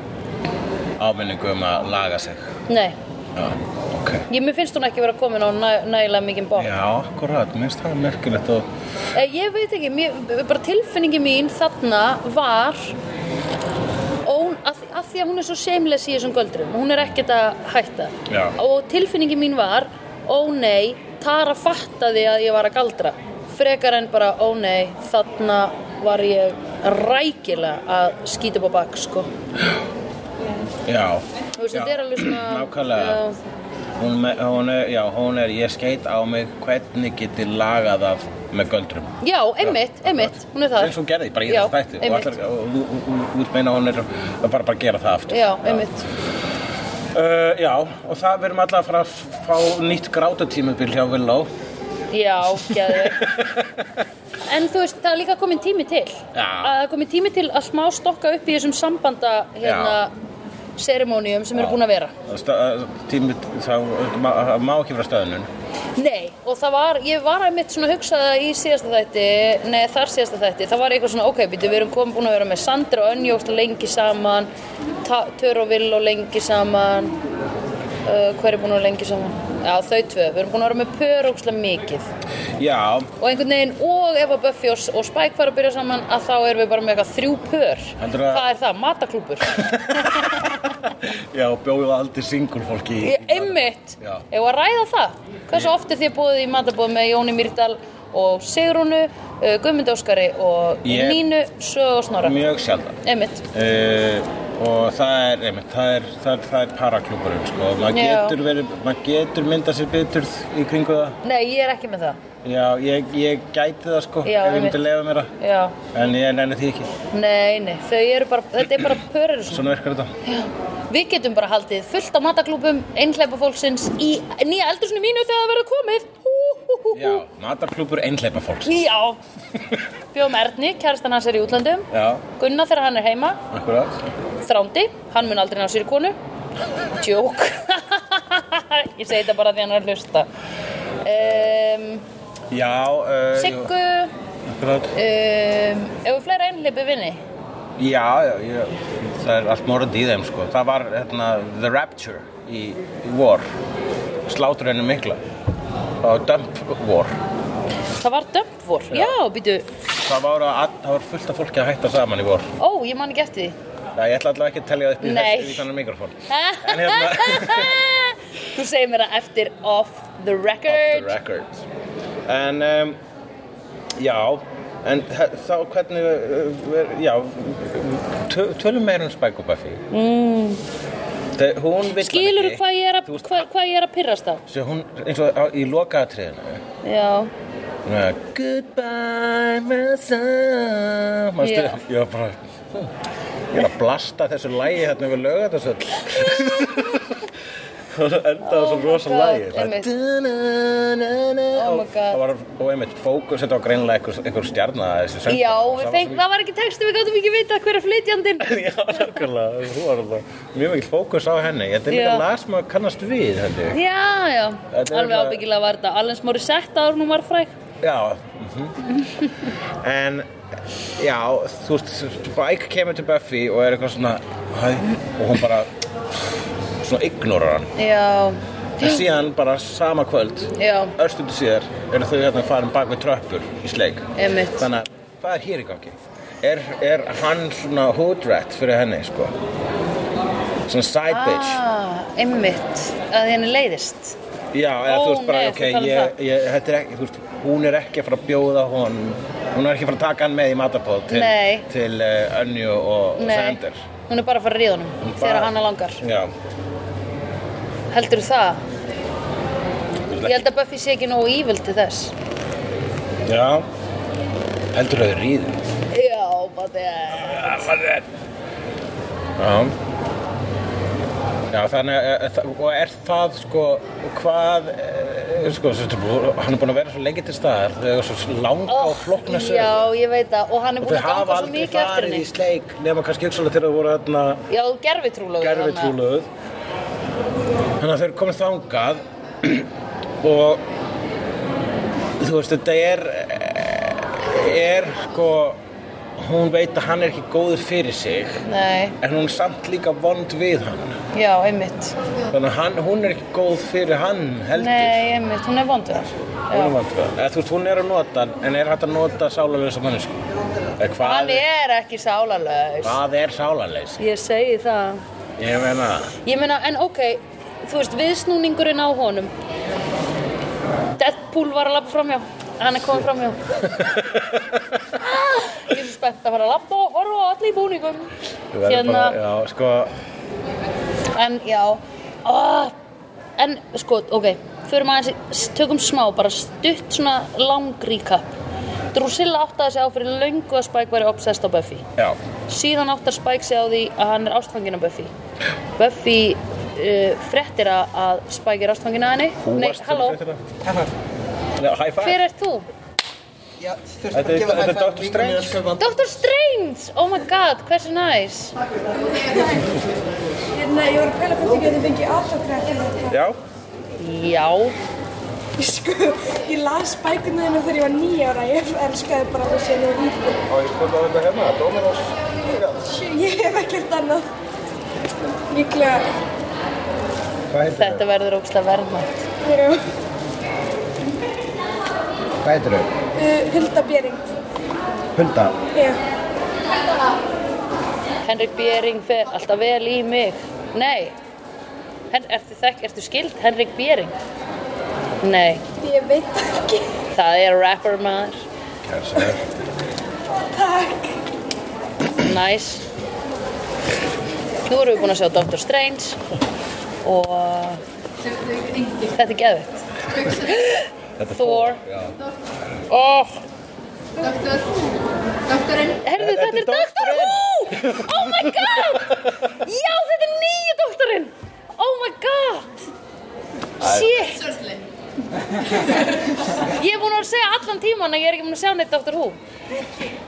áminningu um að laga sig. Nei, Já, ok. ég, mér finnst hún ekki vera komin á næ, nægilega mikið bók. Já, akkurat, minnst það er merkilegt og Eh, Ég veit ekki, mér, bara tilfinningi mín þarna var ón, að, að því að hún er svo shameless í þessum göldrum, hún er ekkert að hætta. Já. Og tilfinningi mín var, ó nei, Tara fattaði að ég var að galdra. Frekar en bara, ó nei, þarna var ég rækilega að skýta upp á bak, sko. já, Þú veist, Já, þetta er alveg svona... nákvæmlega. Já, Hún, hún er, já, hún er, ég skeit á mig hvernig geti lagað af með göldrum. já einmitt, einmitt, hún er það. eins og hún gerði bara í Já, þessu þætti og, einmitt. og þú- ert meina hún er bara að gera það aftur. Já, einmitt. Uh, já, og það verðum alltaf að fara að fá nýtt grátatímubil hjá Villó. Já, geðu. En þú veist, það er líka komin tími til. Já. Að það er komin tími til að smá stokka upp í þessum sambanda hérna, seremónium sem eru búin að vera. Tími, það má, ekki vera stöðunum. Nei, og það var, ég var að mitt svona að hugsa það í síðasta þætti, nei þar síðasta þætti, það var eitthvað svona, ok, við erum komin búin að vera með Sandra og Önjóst lengi saman, Tör og Vill og lengi saman, uh, hver er búin að vera lengi saman? Já, þau tvö, við erum búin að vera með pör ókslega mikið. Já, og einhvern veginn, og ef að Buffy og, og Spike fara að byrja saman að þá erum við bara með eitthvað þrjú pör. Heldurðu að- Hvað er það? Mataklúpur já, bjóðu aldrei single fólki í Einmitt, Já. ef að ræða það? Hversu oft er þið búið í matabóð með Jóni Mýrdal og Sigrúnu, uh, Guðmund Óskari og Nínu, Sög og Snorra? Mjög sjaldan. Einmitt, uh, Og það er, einmitt, það er, það er, er paraklúburinn, sko. Maður Já. getur verið, maður getur myndað sér biturð í kringu það. Nei ég er ekki með það. Já, ég, ég gæti það, sko, Já, ef ég myndi lefa mér það. Já, En ég nenni því ekki, nei, nei, þau eru bara, þetta er bara pör eru svona. Virkar þetta. Við getum bara haldið fullt af mataklúpum, einhleipa fólksins í nýja eldursinu mínu þegar það verður komið. Já, matarklúbur einhleipa fólks. Já, bjóðum Erni, kærastan hans er í útlandum Já, Gunnar þegar hann er heima. Akkurat. Þrándi, hann mun aldrei ná sér í konu. Djók Ég segi þetta bara því hann er að hlusta. Um, Já, uh, Siggu. Akkurat. Um, Ef við fleira einhleipi vinni Já, já, já, það er allt morandi í þeim sko. Það var hérna, The Rapture í, í War, sláturinu mikla. Það var Dump War. Það var dömpvor, já, býtu Það var, að, það var fullt af fólki að hætta saman í War. Ó, ég man ekki eftir því Já, ég ætla alltaf ekki að telja það upp í, þessu, í þannig mikrofón. Hérna, Þú segir mér það eftir off the off record the record. En, um, já, en þá hvernig, uh, já, tö, tölum meira um Spike og Buffy. Mm. Skilur ekki. hvað ég er að, Þú veist, hvað, ég er að pirrast á? Svo hún, eins og á, í lokaðatriðinu Já, Hún er Goodbye my son Manstu, Já. ég var bara hm, Ég er að blasta þessu lægi hérna við löga þessu og svo endaði Oh svo my rosa God, lægi einmitt. Oh my God. og, og, einmitt fókus þetta var greinilega einhver, einhver stjarna þessi söngvari. já, var feng, það var ekki texti, við gáttum ekki vita hver er flytjandinn. Já, nákvæmlega, þú var alltaf mjög mikil fókus á henni. Þetta er líka lag sem að kannast við, ég. Já, já, Þetta alveg ábyggilega var þetta Allen Smári sett áður nú var fræk Já mhm. En Já, þú veist Spike kemur til Buffy og er eitthvað svona og hún bara svona ignorar hann. Já, en síðan bara sama kvöld já, örstundu síðar eru þau hérna farin bak við tröppur í sleik. Einmitt. þannig að hvað er hér í gangi? Er, er hann svona hood rat fyrir henni sko? Svona side bitch. ah, einmitt. Að henni leiðist. Já, eða Ó, þú veist bara, nei, ok, um ég, ég, þetta er ekki, þú veist, hún er ekki að fara að bjóða hon, hún er ekki að fara að taka hann með í matapóð til, Nei. til uh, Önju og Nei, Sander. hún er bara að fara að ríða Hún þegar hana langar. Já, Heldur það? Ég held að Buffy sé ekki nógu evil til þess. Já, heldur þau ríðu. Já, bara það Já. Já, þannig að, að- að- og er það sko, hvað, eh, sko, hann er búin að vera svo lengi til staðar, þau eru svo langa og flókna sögur. Já, ég veit það. Og hann er Og búin þau að hafa ganga svo aldrei mikið eftir farið í henni. sleik nema kannski hugsalega til að voru þarna Já, gerfitrúlög gerfi trúluð þannig að þau eru komið þangað og þú veist þetta er er sko hún veit að hann er ekki góður fyrir sig Nei, en hún er samt líka vond við hann. Já, einmitt. Þannig að hann, hún er ekki góð fyrir hann heldur. Nei, einmitt, hún er vond við það hún er vond við hann. Eða þú veist hún er að nota hann en er hægt að nota sálarlösa mannesku Hann er ekki sálarlaus. Hvað er sálarleys Ég segi það. Ég meina Ég meina, en ok, þú veist, viðsnúningurinn á honum Deadpool var að labba framhjá Hann er komið framhjá Ég er svo spennt að fara að labba og horfa á allir í búningum. Hérna, bara, já, sko en já. Ah, En sko, ok. Förum aðeins, tökum smá, bara stutt svona lang recap. Drusilla áttaði sig á fyrir löngu að Spike væri obsessed á Buffy. Já, síðan áttar Spike sig á því að hann er ástfangin af Buffy. Buffy uh, frettir að að er ástfangin af henni Þú Nei, halló, hver er þú? Já, Þetta er- þetta er Dr. Strange. Dr. Strange, oh my god, hversu næs Hérna, ég var að pæla hvort ég geti fengið autograf fyrir þetta. Já, Já, Sko, ég las bækuna þínu þegar ég var nýjára. Ég elskaði bara það sem ég líka. og ég kom að þetta hérna, Dominos Ég hef ekkert annað. Líklega, þetta verður ógslag verðmætt Já. Hvað heitir þau? Uh, Hulda Bjering. Hulda. Já. Henrik Bjering fer alltaf vel í mig. Nei. Hen, ertu þekk, ertu skild? Henrik Bjering? Nei. Ég veit ekki. Það er rapper maður. Kæsar. Takk. Nice. Nú erum við búin að sjá Doctor Strange og þetta er geðvitt. Þetta er Thor. Oh, Doktor, doktorinn. herðu þetta er Doctor Who! Oh my god! Já, þetta er nýja doktorinn! Oh my god! Shit! Ég er búin að segja allan tíman að ég er ekki búin að sjá neitt Doctor Who.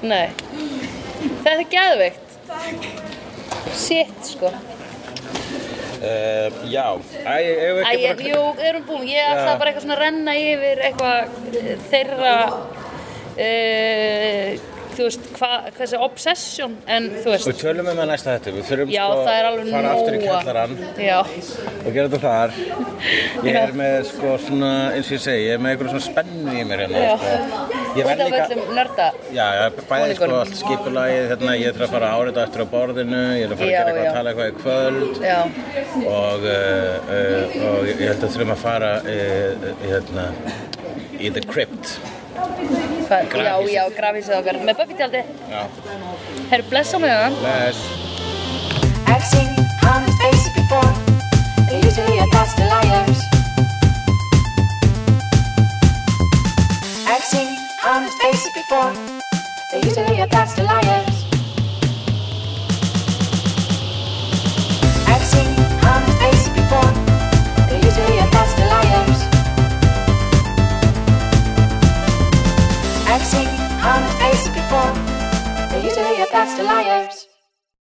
Nei. Þetta er geðveikt. Shit, sko. Uh, já, Æ, ég Æ, ég, jú, erum búin. Ég ætla bara eitthvað svona að renna yfir eitthvað eh, þeirra, uh, þú veist, hva, þessi obsession, en þú veist, Við tölum um það næsta þetta, við þurfum já, sko alveg fara aftur í kjallarann og gera þetta þar. Ég er með sko svona, eins og ég segi, ég er með einhverjum svona spennu í mér hérna. Sko. Ég verð líka, já, já, bæði sko allt skipulagið, hérna, ég þarf að fara að árita eftir á borðinu, ég er að fara að gera eitthvað að tala eitthvað í kvöld og, uh, uh, og ég held að þurfum að fara uh, hérna, í The Crypt. Hva, já, já, grafísið okkar með Buffy-tjaldi. Já. Herru, blessa mig það. Bless. I've seen honest faces before. They're usually a pass to liars. I've seen honest faces before. They're usually a pass to liars. I've seen honest faces before. They're usually a pass to liars.